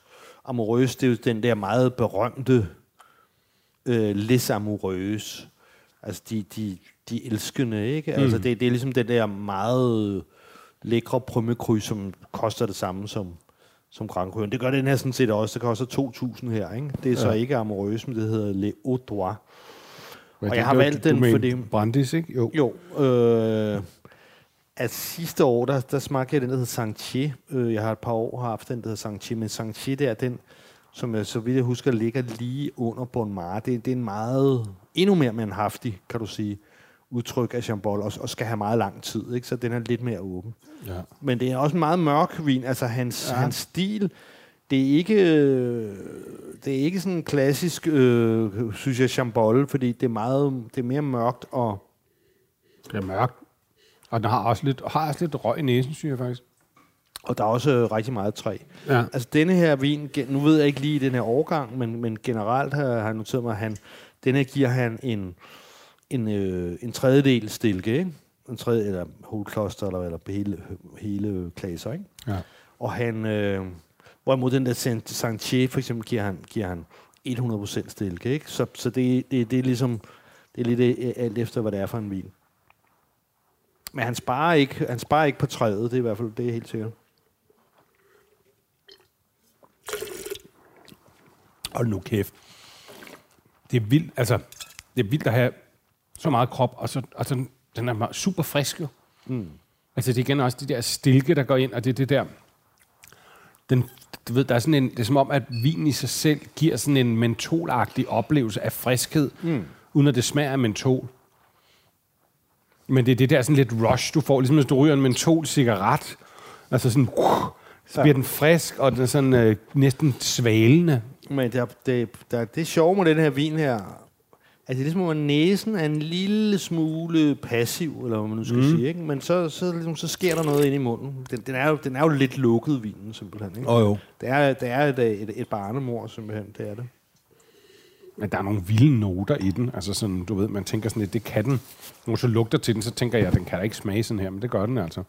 Amoureuse, det er jo den der meget berømte øh, Les Amoureuses. Altså de, de, de elskende, ikke? Mm. Altså det, det er ligesom den der meget lækre Premier Cru, som koster det samme som, som Cru. Det gør den her sådan set også. Det koster 2.000 her, ikke? Det er så Ja. ikke Amoureuse, men det hedder Le. Men Og jeg har valgt den, fordi- Brandis, ikke? Jo. Jo, øh, at sidste år, der, der smagte jeg den, der hedder Saint-Chier. Øh, jeg har et par år haft den, der hedder Saint-Chier, men Saint-Chier, det er den, som jeg så vidt jeg husker, ligger lige under Bonmar. Det, det er en meget, endnu mere mandhaftig, kan du sige, udtryk af Chambol, og, og skal have meget lang tid, ikke? så den er lidt mere åben. Ja. Men det er også en meget mørk vin. Altså hans, Ja. ja. hans stil, det er ikke, øh, det er ikke sådan en klassisk, øh, synes jeg, Chambol, fordi det er, meget, det er mere mørkt og Det er mørkt. Og den har også lidt, har også lidt røg i næsen, synes jeg faktisk. Og der er også øh, rigtig meget træ. Ja. Altså denne her vin, nu ved jeg ikke lige i den her årgang, men, men generelt har, har jeg noteret mig, at han, denne her giver han en, en, øh, en tredjedel stilke, ikke? En tredje, eller hovedkloster, eller, eller hele, hele klasser, ikke? Ja. Og han, øh, hvorimod den der Saint- Saint-Chier for eksempel, giver han, giver han 100% stilke, ikke? Så, så det, det, det er ligesom, det er lidt øh, alt efter, hvad det er for en vin. Men han sparer ikke, han sparer ikke på træet, det er i hvert fald, det er helt sikkert. Hold nu kæft. Det er vildt, altså, det er vildt at have så meget krop, og så, og så den er super frisk jo. Mm. Altså det er igen også de der stilke, der går ind, og det er det der, den, du ved, der er sådan en, det er som om, at vinen i sig selv giver sådan en mentolagtig oplevelse af friskhed, mm. uden at det smager af mentol. Men det er det der sådan lidt rush, du får, ligesom hvis du ryger en mentol-cigaret, altså sådan, uh, så bliver den frisk, og den er sådan øh, næsten svalende. Men der, det, der, det er sjovt med den her vin her, at det er ligesom, at næsen er en lille smule passiv, eller hvad man nu skal mm. sige, ikke? Men så, så, ligesom, så sker der noget ind i munden. Den, den, er, jo, den er jo lidt lukket, vinen, simpelthen. Ikke? Oh, jo. Det er, det er et, et, et barnemor, simpelthen, det er det. Men der er nogle vilde noter i den. Altså sådan, du ved, man tænker sådan lidt, det kan den. Når så lugter til den, så tænker jeg, den kan da ikke smage sådan her, men det gør den altså.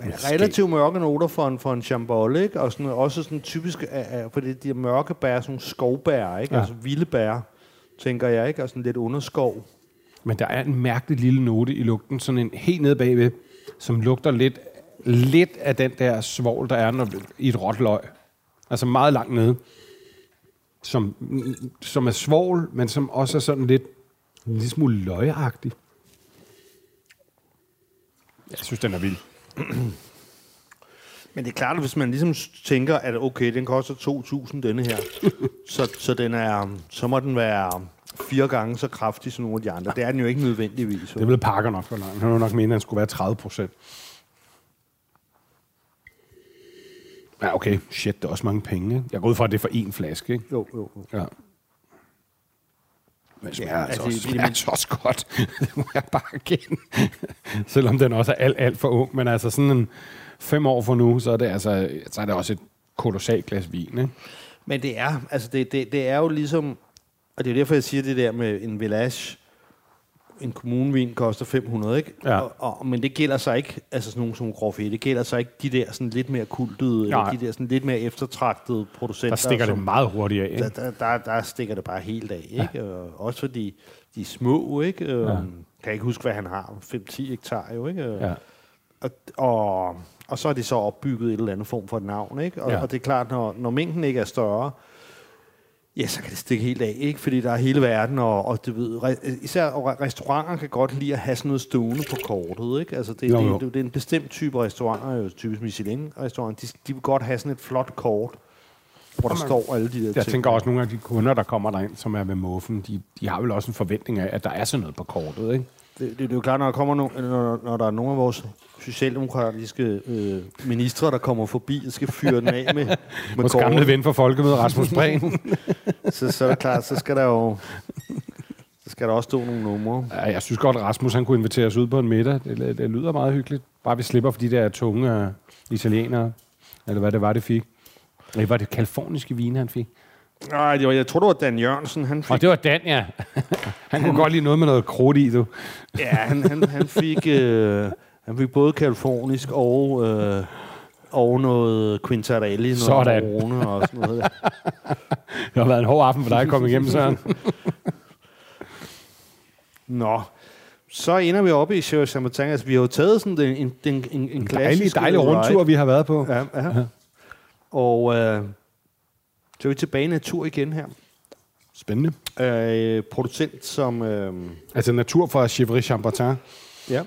relativt mørke noter for en, for en chambol, ikke? Og sådan, også sådan typisk, uh, fordi de her mørke bær, sådan skovbær, ikke? Ja. Altså vilde bær, tænker jeg, ikke? Og sådan lidt underskov. Men der er en mærkelig lille note i lugten, sådan en helt nede bagved, som lugter lidt, lidt af den der svovl, der er når, i et råt løg. Altså meget langt nede. Som, som er svovl, men som også er sådan lidt, en lille smule løgagtig. Jeg synes, den er vild. Men det er klart, at hvis man ligesom tænker, at okay, den koster 2.000, denne her, så, så, den er, så må den være fire gange så kraftig som nogle af de andre. Det er den jo ikke nødvendigvis. Det vil Parker nok for langt. Han ville nok mene, at den skulle være 30 procent. Ja, okay. Shit, det er også mange penge. Ikke? Jeg går ud fra, at det er for én flaske. Ikke? Jo, jo, jo. Ja. Men det smager Ja, altså, altså, også, i- smager altså også godt. det må jeg bare igen. Selvom den også er alt, alt for ung. Men altså sådan en fem år for nu, så er det, altså, så er det også et kolossalt glas vin. Ikke? Men det er, altså det, det, det er jo ligesom, og det er derfor, jeg siger det der med en Village, en kommunevin koster 500, ikke? Ja. Og, og, men det gælder sig ikke, altså sådan nogle som Groffe, det gælder sig ikke de der sådan lidt mere kultede, eller Nej. de der sådan lidt mere eftertragtede producenter. Der stikker det som, meget hurtigt af. der, der, der, der stikker det bare helt af, ikke? Ja. Og også fordi de er små, ikke? Ja. Kan jeg ikke huske, hvad han har, 5-10 hektar jo, ikke? Ja. Og, og, og så er det så opbygget et eller andet form for et navn, ikke? Og, ja. og det er klart, når, når mængden ikke er større, ja, så kan det stikke helt af, ikke? Fordi der er hele verden, og, og du ved, re, især og restauranter kan godt lide at have sådan noget stående på kortet, ikke? Altså, det, Jo, det, jo. det, det er en bestemt type restauranter, jo typisk Michelin-restauranter, de, de vil godt have sådan et flot kort, hvor der står alle de der Jeg ting. tænker også, at nogle af de kunder, der kommer derind, som er ved muffen, de, de har vel også en forventning af, at der er sådan noget på kortet. Ikke? Det, det, det er jo klart, når der, kommer no, når, når der er nogle af vores socialdemokratiske øh, ministre, der kommer forbi og skal fyre den af med, med Vores kortet. gamle ven for Folkemødet, Rasmus Prehn. så, så er det klart, så skal der jo så skal der også stå nogle numre. Ja, jeg synes godt, Rasmus han kunne invitere os ud på en middag. Det, det lyder meget hyggeligt. Bare vi slipper for de der tunge uh, italienere, eller hvad det var, det fik. Nej, var det kaliforniske vine, han fik? Nej, det var, jeg tror, det var Dan Jørgensen. Han fik, Og det var Dan, ja. Han kunne godt lide noget med noget krudt i, du. ja, han, han, han, fik, øh, han fik både kalifornisk og, øh, og noget Quintarelli, noget Sådan. Rone og sådan noget. Det har været en hård aften for dig at komme igennem, Søren. Nå, så ender vi oppe i Chevrolet Chambertin. Altså, vi har jo taget sådan en, en, en, en, en En dejlig, klassisk dejlig ride. rundtur, vi har været på. Ja, ja. Og øh, så er vi tilbage i natur igen her. Spændende. Øh, producent som... Øh, Altså natur fra Chivry Chambertin. ja.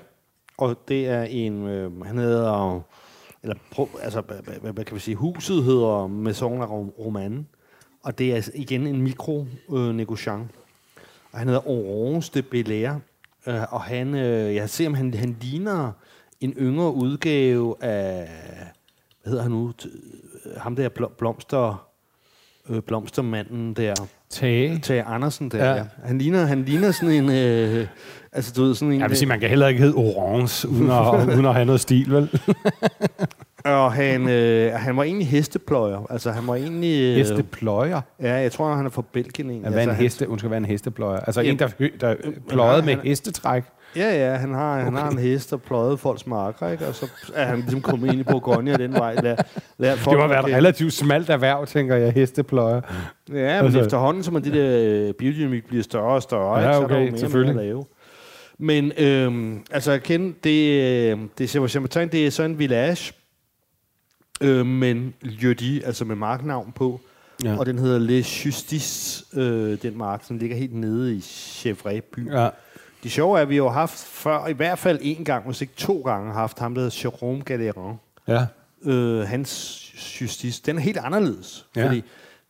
Og det er en... Øh, han hedder... Eller, altså, hvad, hvad, kan vi sige? Huset hedder Maison la Romane. Og det er igen en mikro øh. Og han hedder Orange de Belair. Øh, og han... Øh, jeg ser, om han, han ligner en yngre udgave af... Hvad hedder han nu? T- Ham der blom- blomster... Øh, blomstermanden der. Tage. Tage Andersen der, Ja. ja. Han ligner, han ligner sådan en... Øh, altså, du ved, sådan en... Jeg vil sige, man kan heller ikke hedde Orange, uden at, uden at have noget stil, vel? Og han, øh, han var egentlig hestepløjer. Altså, han var egentlig... Øh, Hestepløjer. Ja, jeg tror, han er fra Belgien egentlig. Ja, hvad en altså, heste? Undskyld, hvad er en hestepløjer? Altså Ja. en, der, der pløjede med han- hestetræk. Ja, ja, han har, han har en hest, der pløjede folks marker, ikke? Og så er han ligesom kommet ind i Bourgogne den vej. Lær, lær folk Det må være et relativt smalt erhverv, tænker jeg, hestepløjer. Ja, men Altså- altså, efterhånden, som at det der biodynamik bliver større og større, Ja, ikke, så er der okay, jo mere selvfølgelig. mere at lave. Men øhm, altså, jeg kender, det, øh, det er Chambertin, det er så en village, øh, men Lieu altså med marknavn på. Ja. Og den hedder Le Justice, øh, den mark, som ligger helt nede i Chevray by. Ja. Det sjove er, at vi har jo haft før, i hvert fald en gang, hvis ikke to gange, haft ham, der hedder Jérôme Galéran. ja. Øh, hans justice, den er helt anderledes. Ja. Fordi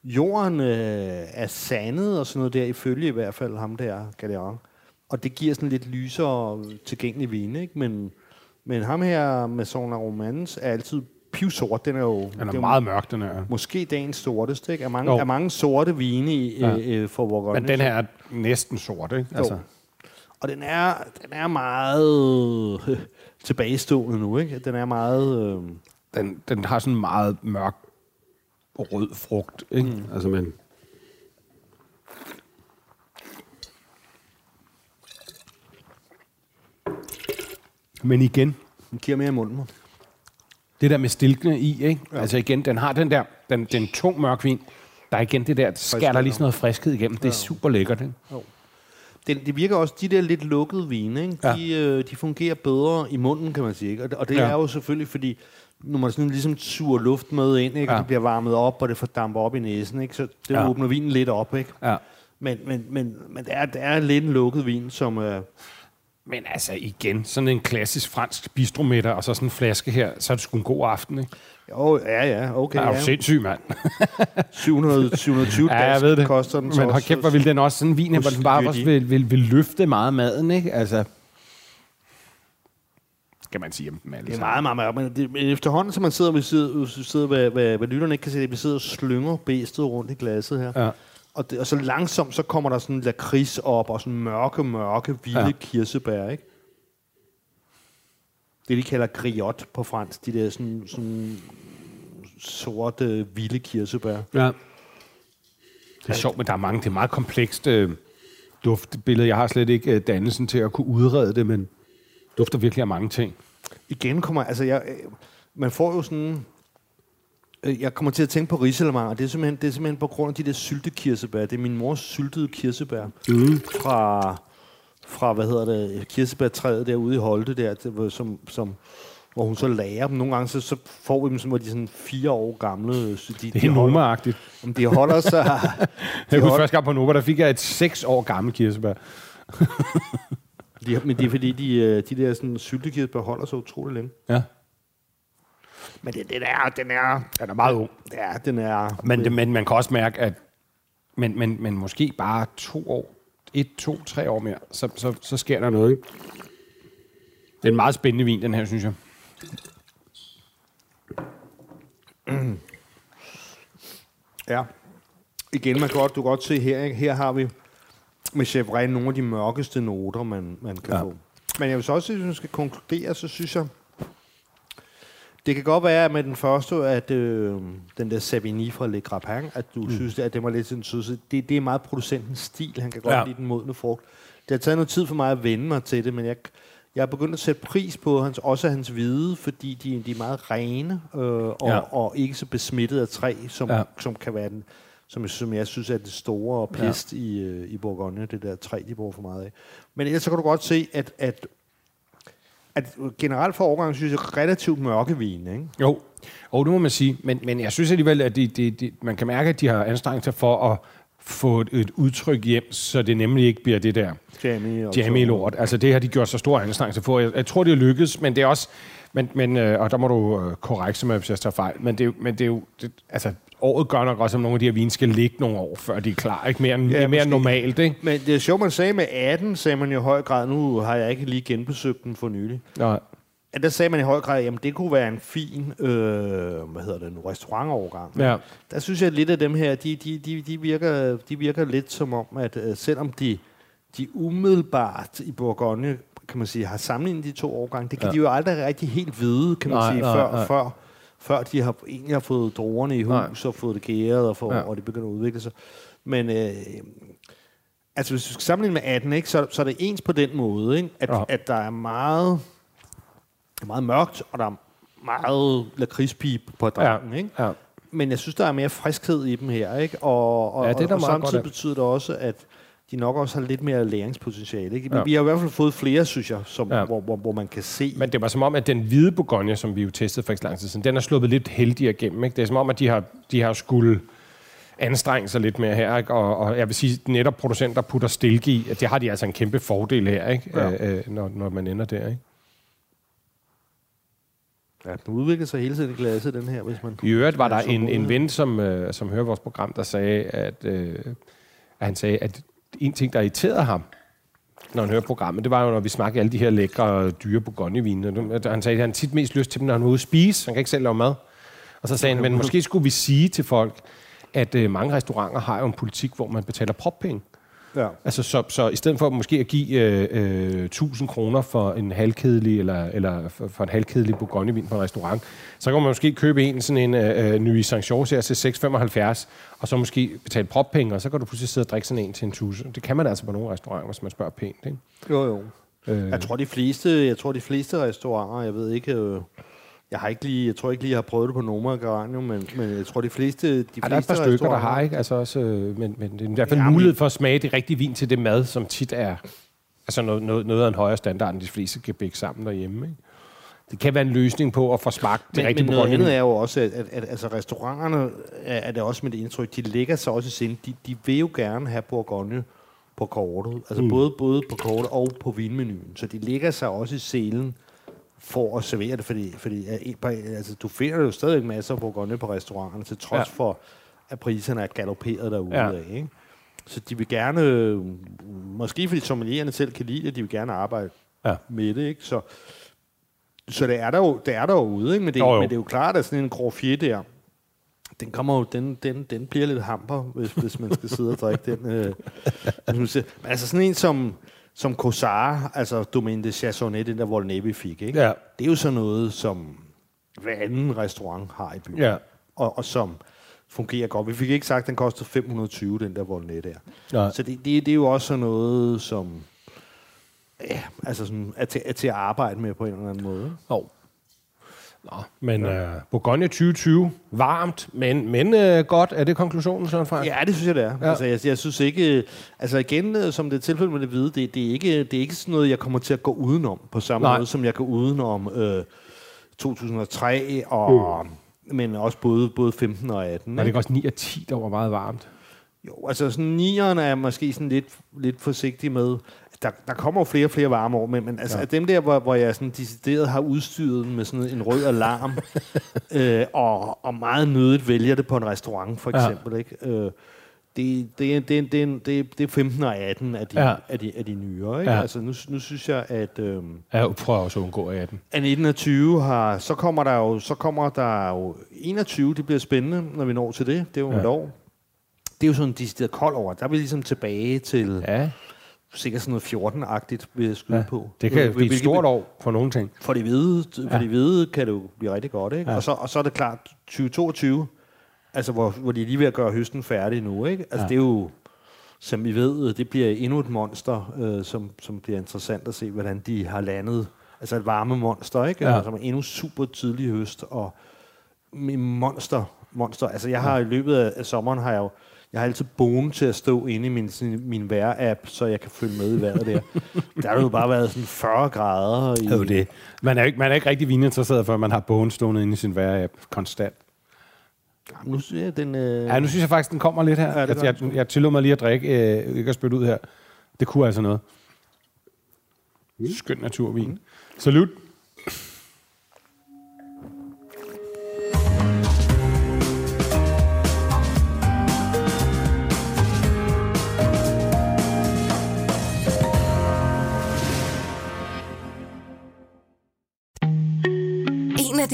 jorden øh, er sandet og sådan noget der, ifølge i hvert fald ham der, Galéran. Og det giver sådan lidt lysere tilgængelig vin, ikke? Men, men ham her, Maison la Romance, er altid pivsort. Den er jo, Den det er jo meget mørk, den her. måske dagens sorteste, ikke? Er mange, Jo. er mange sorte vine i, Ja. øh, for Bourgogne. Men den her er næsten sort, ikke? Altså, Og den er, den er meget øh, tilbagestående nu, ikke? Den er meget... Øh, den, den har sådan meget mørk rød frugt, ikke? Mm. Altså, men... Men igen, den giver mere i munden. Det der med stilkene i, ikke? Ja. Altså igen, den har den der, den, den tung mørk vin. Der er igen det der, skærer der lige sådan noget friskhed igennem. Det er super lækkert, ikke? Det, det virker også, de der lidt lukkede vine, ikke? Ja. De, øh, de fungerer bedre i munden, kan man sige. Ikke? Og, det- og det Ja. er jo selvfølgelig, fordi når man sådan ligesom suger luft med ind, ikke? Ja. og det bliver varmet op, og det fordamper op i næsen, ikke? så det ja. åbner vinen lidt op. Ikke? Ja. Men, men, men, men det, er, det er lidt en lukket vin, som... Øh, Men altså igen, sådan en klassisk fransk bistromiddag, og så sådan en flaske her, så er det sgu en god aften, ikke? jo, ja, ja, okay. Okay, er ja. jo sindssyg, mand. 700, 720 Ja, jeg ved det. koster den. Men hold også. kæft, hvor vil den også sådan en vin, hvor den bare også vil, vil, vil løfte meget maden, ikke? Altså, skal man sige om dem alle Det er meget, meget, meget. Men, det, men efterhånden, som man sidder, vi sidder, vi sidder hvad, hvad, hvad lytterne ikke kan se, det, vi sidder og slynger bæstet rundt i glasset her. Ja. Og, det, og så langsomt, så kommer der sådan lakrids op, og sådan mørke, mørke, vilde Ja. kirsebær, ikke? Det, de kalder griot på fransk, de der sådan, sådan sorte, vilde kirsebær. Ja. Det er sjovt, men der er mange, det er meget komplekst øh, duftbillede. Jeg har slet ikke øh, dannelsen til at kunne udrede det, men dufter virkelig af mange ting. Igen kommer, altså jeg, øh, man får jo sådan, jeg kommer til at tænke på risalemang, og det er, simpelthen, det er simpelthen på grund af de der syltekirsebær. Det er min mors syltede kirsebær mm. fra, fra, hvad hedder det, kirsebærtræet derude i Holte der, var som, som, hvor hun så lager dem. Nogle gange så, så får vi dem, som hvor de sådan fire år gamle. Så de, Det er Noma-agtigt. Om de holder sig... Jeg de, husker holder, første gang på Nova, der fik jeg et seks år gammelt kirsebær. de, men det er fordi, de, øh, de der sådan, syltekirsebær holder sig utrolig længe. Ja. Men det, den er, den er, Den er meget ung. ja, den er... Men, det, men man kan også mærke, at men, men, men måske bare to år, et, to, tre år mere, så, så, så sker der noget. Det er en meget spændende vin, den her, synes jeg. Ja. Igen, man kan godt, du kan godt se her, ikke? her har vi med Chevrolet nogle af de mørkeste noter, man, man kan ja. få. Men jeg vil så også, hvis man skal konkludere, så synes jeg, det kan godt være med den første, at øh, den der Savigny fra Le Grappin, at du mm. synes, at det var lidt sådan sød. Det, det er meget producentens stil. Han kan godt Ja. lide den modne frugt. Det har taget noget tid for mig at vende mig til det, men jeg, jeg er begyndt at sætte pris på hans, også hans hvide, fordi de, de er meget rene øh, og, Ja. og ikke så besmittet af træ, som, Ja. som kan være den, som, som jeg synes er det store pest ja. i, øh, i Bourgogne, det der træ, de bruger for meget af. Men ellers så kan du godt se, at, at, at generelt for overgangen synes jeg relativt mørke vin, ikke? Jo, og det må man sige. Men, men jeg synes alligevel, at de, de, de, man kan mærke, at de har anstrengt sig for at få et, et udtryk hjem, så det nemlig ikke bliver det der Jamie og jamie så- lort. Altså det har de gjort så store anstrengelser for. Jeg, jeg tror, det er lykkedes, men det er også... Men, men, øh, og der må du øh, korrekse mig, hvis jeg tager fejl. Men det er jo... Men det er jo det, altså, året gør nok også, at nogle af de her vine skal ligge nogle år, før de er klar. Ikke mere, end, Ja, mere end normalt, ikke? Men det er sjovt, man sagde med 18, sagde man i høj grad, nu har jeg ikke lige genbesøgt den for nylig. Ja. At der sagde man i høj grad, jamen det kunne være en fin, øh, hvad hedder det nu, restaurantovergang. Ja. Der synes jeg, at lidt af dem her, de, de, de, de, virker, de virker lidt som om, at øh, selvom de, de umiddelbart i Bourgogne, kan man sige, har sammenlignet de to årgange, det kan Ja. ja. de jo aldrig rigtig helt vide, kan man Nej, sige, nej, før, nej. før før de har egentlig har fået druerne i hus Nej. og fået det gæret og, for, Ja. ja. og det begynder at udvikle sig. Men øh, altså hvis du skal sammenligne med 18, ikke, så, så er det ens på den måde, ikke? At, Ja. ja. at der er meget, meget mørkt, og der er meget lakridspip på drengen, ikke? ja. Men jeg synes, der er mere friskhed i dem her, ikke? Og, og, Ja, det er og, og samtidig betyder det også, at de nok også har lidt mere læringspotentiale. Ikke? Ja. Ja. Vi har i hvert fald fået flere, synes jeg, som, Ja. hvor, hvor, hvor man kan se... Men det var som om, at den hvide Bourgogne, som vi jo testede for ikke lang tid siden, den er sluppet lidt heldigere igennem. Ikke? Det er som om, at de har, de har skulle anstrenge sig lidt mere her. Ikke? Og, og jeg vil sige, netop producenter putter stilke i, at det har de altså en kæmpe fordel her, ikke? Ja. Øh, øh, når, når man ender der. Ikke? Ja, den udvikler sig hele tiden i glasset, den her, hvis man... I øvrigt var der en, en ven, som, øh, som hører vores program, der sagde, at, øh, at han sagde, at en ting, der irriterede ham, når han hører programmet, det var jo, når vi snakkede alle de her lækre, dyre Bourgogne-vine. Han sagde, at han tit mest lyst til dem, når han var ude at spise. Han kan ikke selv lave mad. Og så sagde han, men måske skulle vi sige til folk, at øh, mange restauranter har jo en politik, hvor man betaler proppenge. Ja. Altså, så, så i stedet for måske at give øh, øh, 1000 kroner for en halvkedelig eller, eller for, for en halvkedelig Bourgogne-vin på en restaurant, så kan man måske købe en sådan en øh, øh, ny Sankt her til 6,75, og så måske betale proppenge, og så kan du pludselig sidde og drikke sådan en til en tusind. Det kan man altså på nogle restauranter, hvis man spørger pænt. Ikke? Jo, jo. Øh, Jeg tror, de fleste, jeg tror, de fleste restauranter, jeg ved ikke, øh, Jeg har ikke lige, jeg tror ikke lige, jeg har prøvet det på Noma og Garanium, men, men jeg tror, de fleste, de Ja, der er et par fleste stykker, der har, ikke? Altså også, øh, men, men det er i hvert fald Ja, mulighed for at smage det rigtige vin til det mad, som tit er altså noget, noget, noget af en højere standard, end de fleste kan bække sammen derhjemme. Ikke? Det kan være en løsning på at få smagt det Men, rigtige men noget andet er jo også, at, at, at altså restauranterne, er, er det også mit indtryk, de lægger sig også i sind. De, de vil jo gerne have Bourgogne på kortet. Altså mm. både, både på kortet og på vinmenuen. Så de lægger sig også i selen for at servere det, fordi, fordi altså, du finder jo stadig masser af Bourgogne på restauranterne, til trods Ja. for, at priserne er galopperet derude Ja. af. Ikke? Så de vil gerne, måske fordi sommelierne selv kan lide det, de vil gerne arbejde Ja. med det. Ikke? Så, så det er der jo, det er der jo ude, ikke? Men, det, Jo, jo. men det er jo klart, at sådan en Groffier der, den kommer jo, den, den, den bliver lidt hamper, hvis, hvis man skal sidde og drikke den. Øh, hvis man siger- men altså sådan en som, som Cosar, altså Domaine de Chardonnay, den der Volnay, vi fik, ikke? Ja. det er jo sådan noget, som hver anden restaurant har i byen. Ja. Og, og som fungerer godt. Vi fik ikke sagt, at den kostede 520, den der Volnay der. Nej. Så det, det, det er jo også sådan noget, som ja, altså sådan, er, til, er til at arbejde med på en eller anden måde. Jo. Nå, men ja. uh, Bourgogne 2020, varmt, men, men uh, godt. Er det konklusionen, Søren Frank? Ja, det synes jeg, det er. Ja. Altså, jeg, jeg synes ikke... Altså igen, øh, som det er tilfældet med det hvide, det, det, er ikke, det er ikke sådan noget, jeg kommer til at gå udenom, på samme Nej. Måde, som jeg går udenom øh, 2003, og, mm. men også både, både 15 og 18. Var det ikke? ikke også 9 og 10, der var meget varmt? Jo, altså sådan nieren er jeg måske sådan lidt, lidt forsigtig med. Der, der kommer jo flere og flere varme år, men, men altså Ja. ja. dem der, hvor, hvor jeg sådan decideret har udstyret med sådan en rød alarm, øh, og, og meget nødigt vælger det på en restaurant, for Ja. eksempel, ikke? Øh, det, det, er- det, det, det, det er 15 og 18 af de, Ja. ja. af de, af de nyere. Ikke? Ja. Ja. Altså, nu, nu synes jeg, at... Øh, Jeg prøver også at undgå 18. at 19 og 20 har, så kommer der jo, så kommer der jo 21, det bliver spændende, når vi når til det. Det er jo Ja. ja. et år. Det er jo sådan en decideret kold over. Der er vi ligesom tilbage til ja. Sikkert sådan noget 14-agtigt, vil skyde ja. på. det kan blive et Hvilket- stort år for nogle ting. For de hvide, for Ja. de hvide kan det jo blive rigtig godt, ikke? Ja. Og, så, og så er det klart 2022, altså hvor, hvor de er lige ved at gøre høsten færdig nu, ikke? Altså Ja. det er jo, som I ved, det bliver endnu et monster, øh, som, som bliver interessant at se, hvordan de har landet. Altså et varme monster, ikke? Ja. Som er endnu super tidlig høst, og monster, monster. Altså jeg har i løbet af, af sommeren, har jeg jo, jeg har altid bogen til at stå inde i min, min vejr-app, så jeg kan følge med i vejret der. der har jo bare været sådan 40 grader. I, Det er jo det. Man er, ikke, man er ikke rigtig vininteresseret, før man har bogen stående inde i sin vejr-app konstant. Jamen, nu synes jeg, den... Øh, Ja, nu synes jeg faktisk, den kommer lidt her. Ja, det jeg, jeg, jeg tillod mig lige at drikke, øh, ikke at spytte ud her. Det kunne altså noget. Skøn naturvin. Mm. Salut.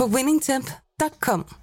på winningtemp.com.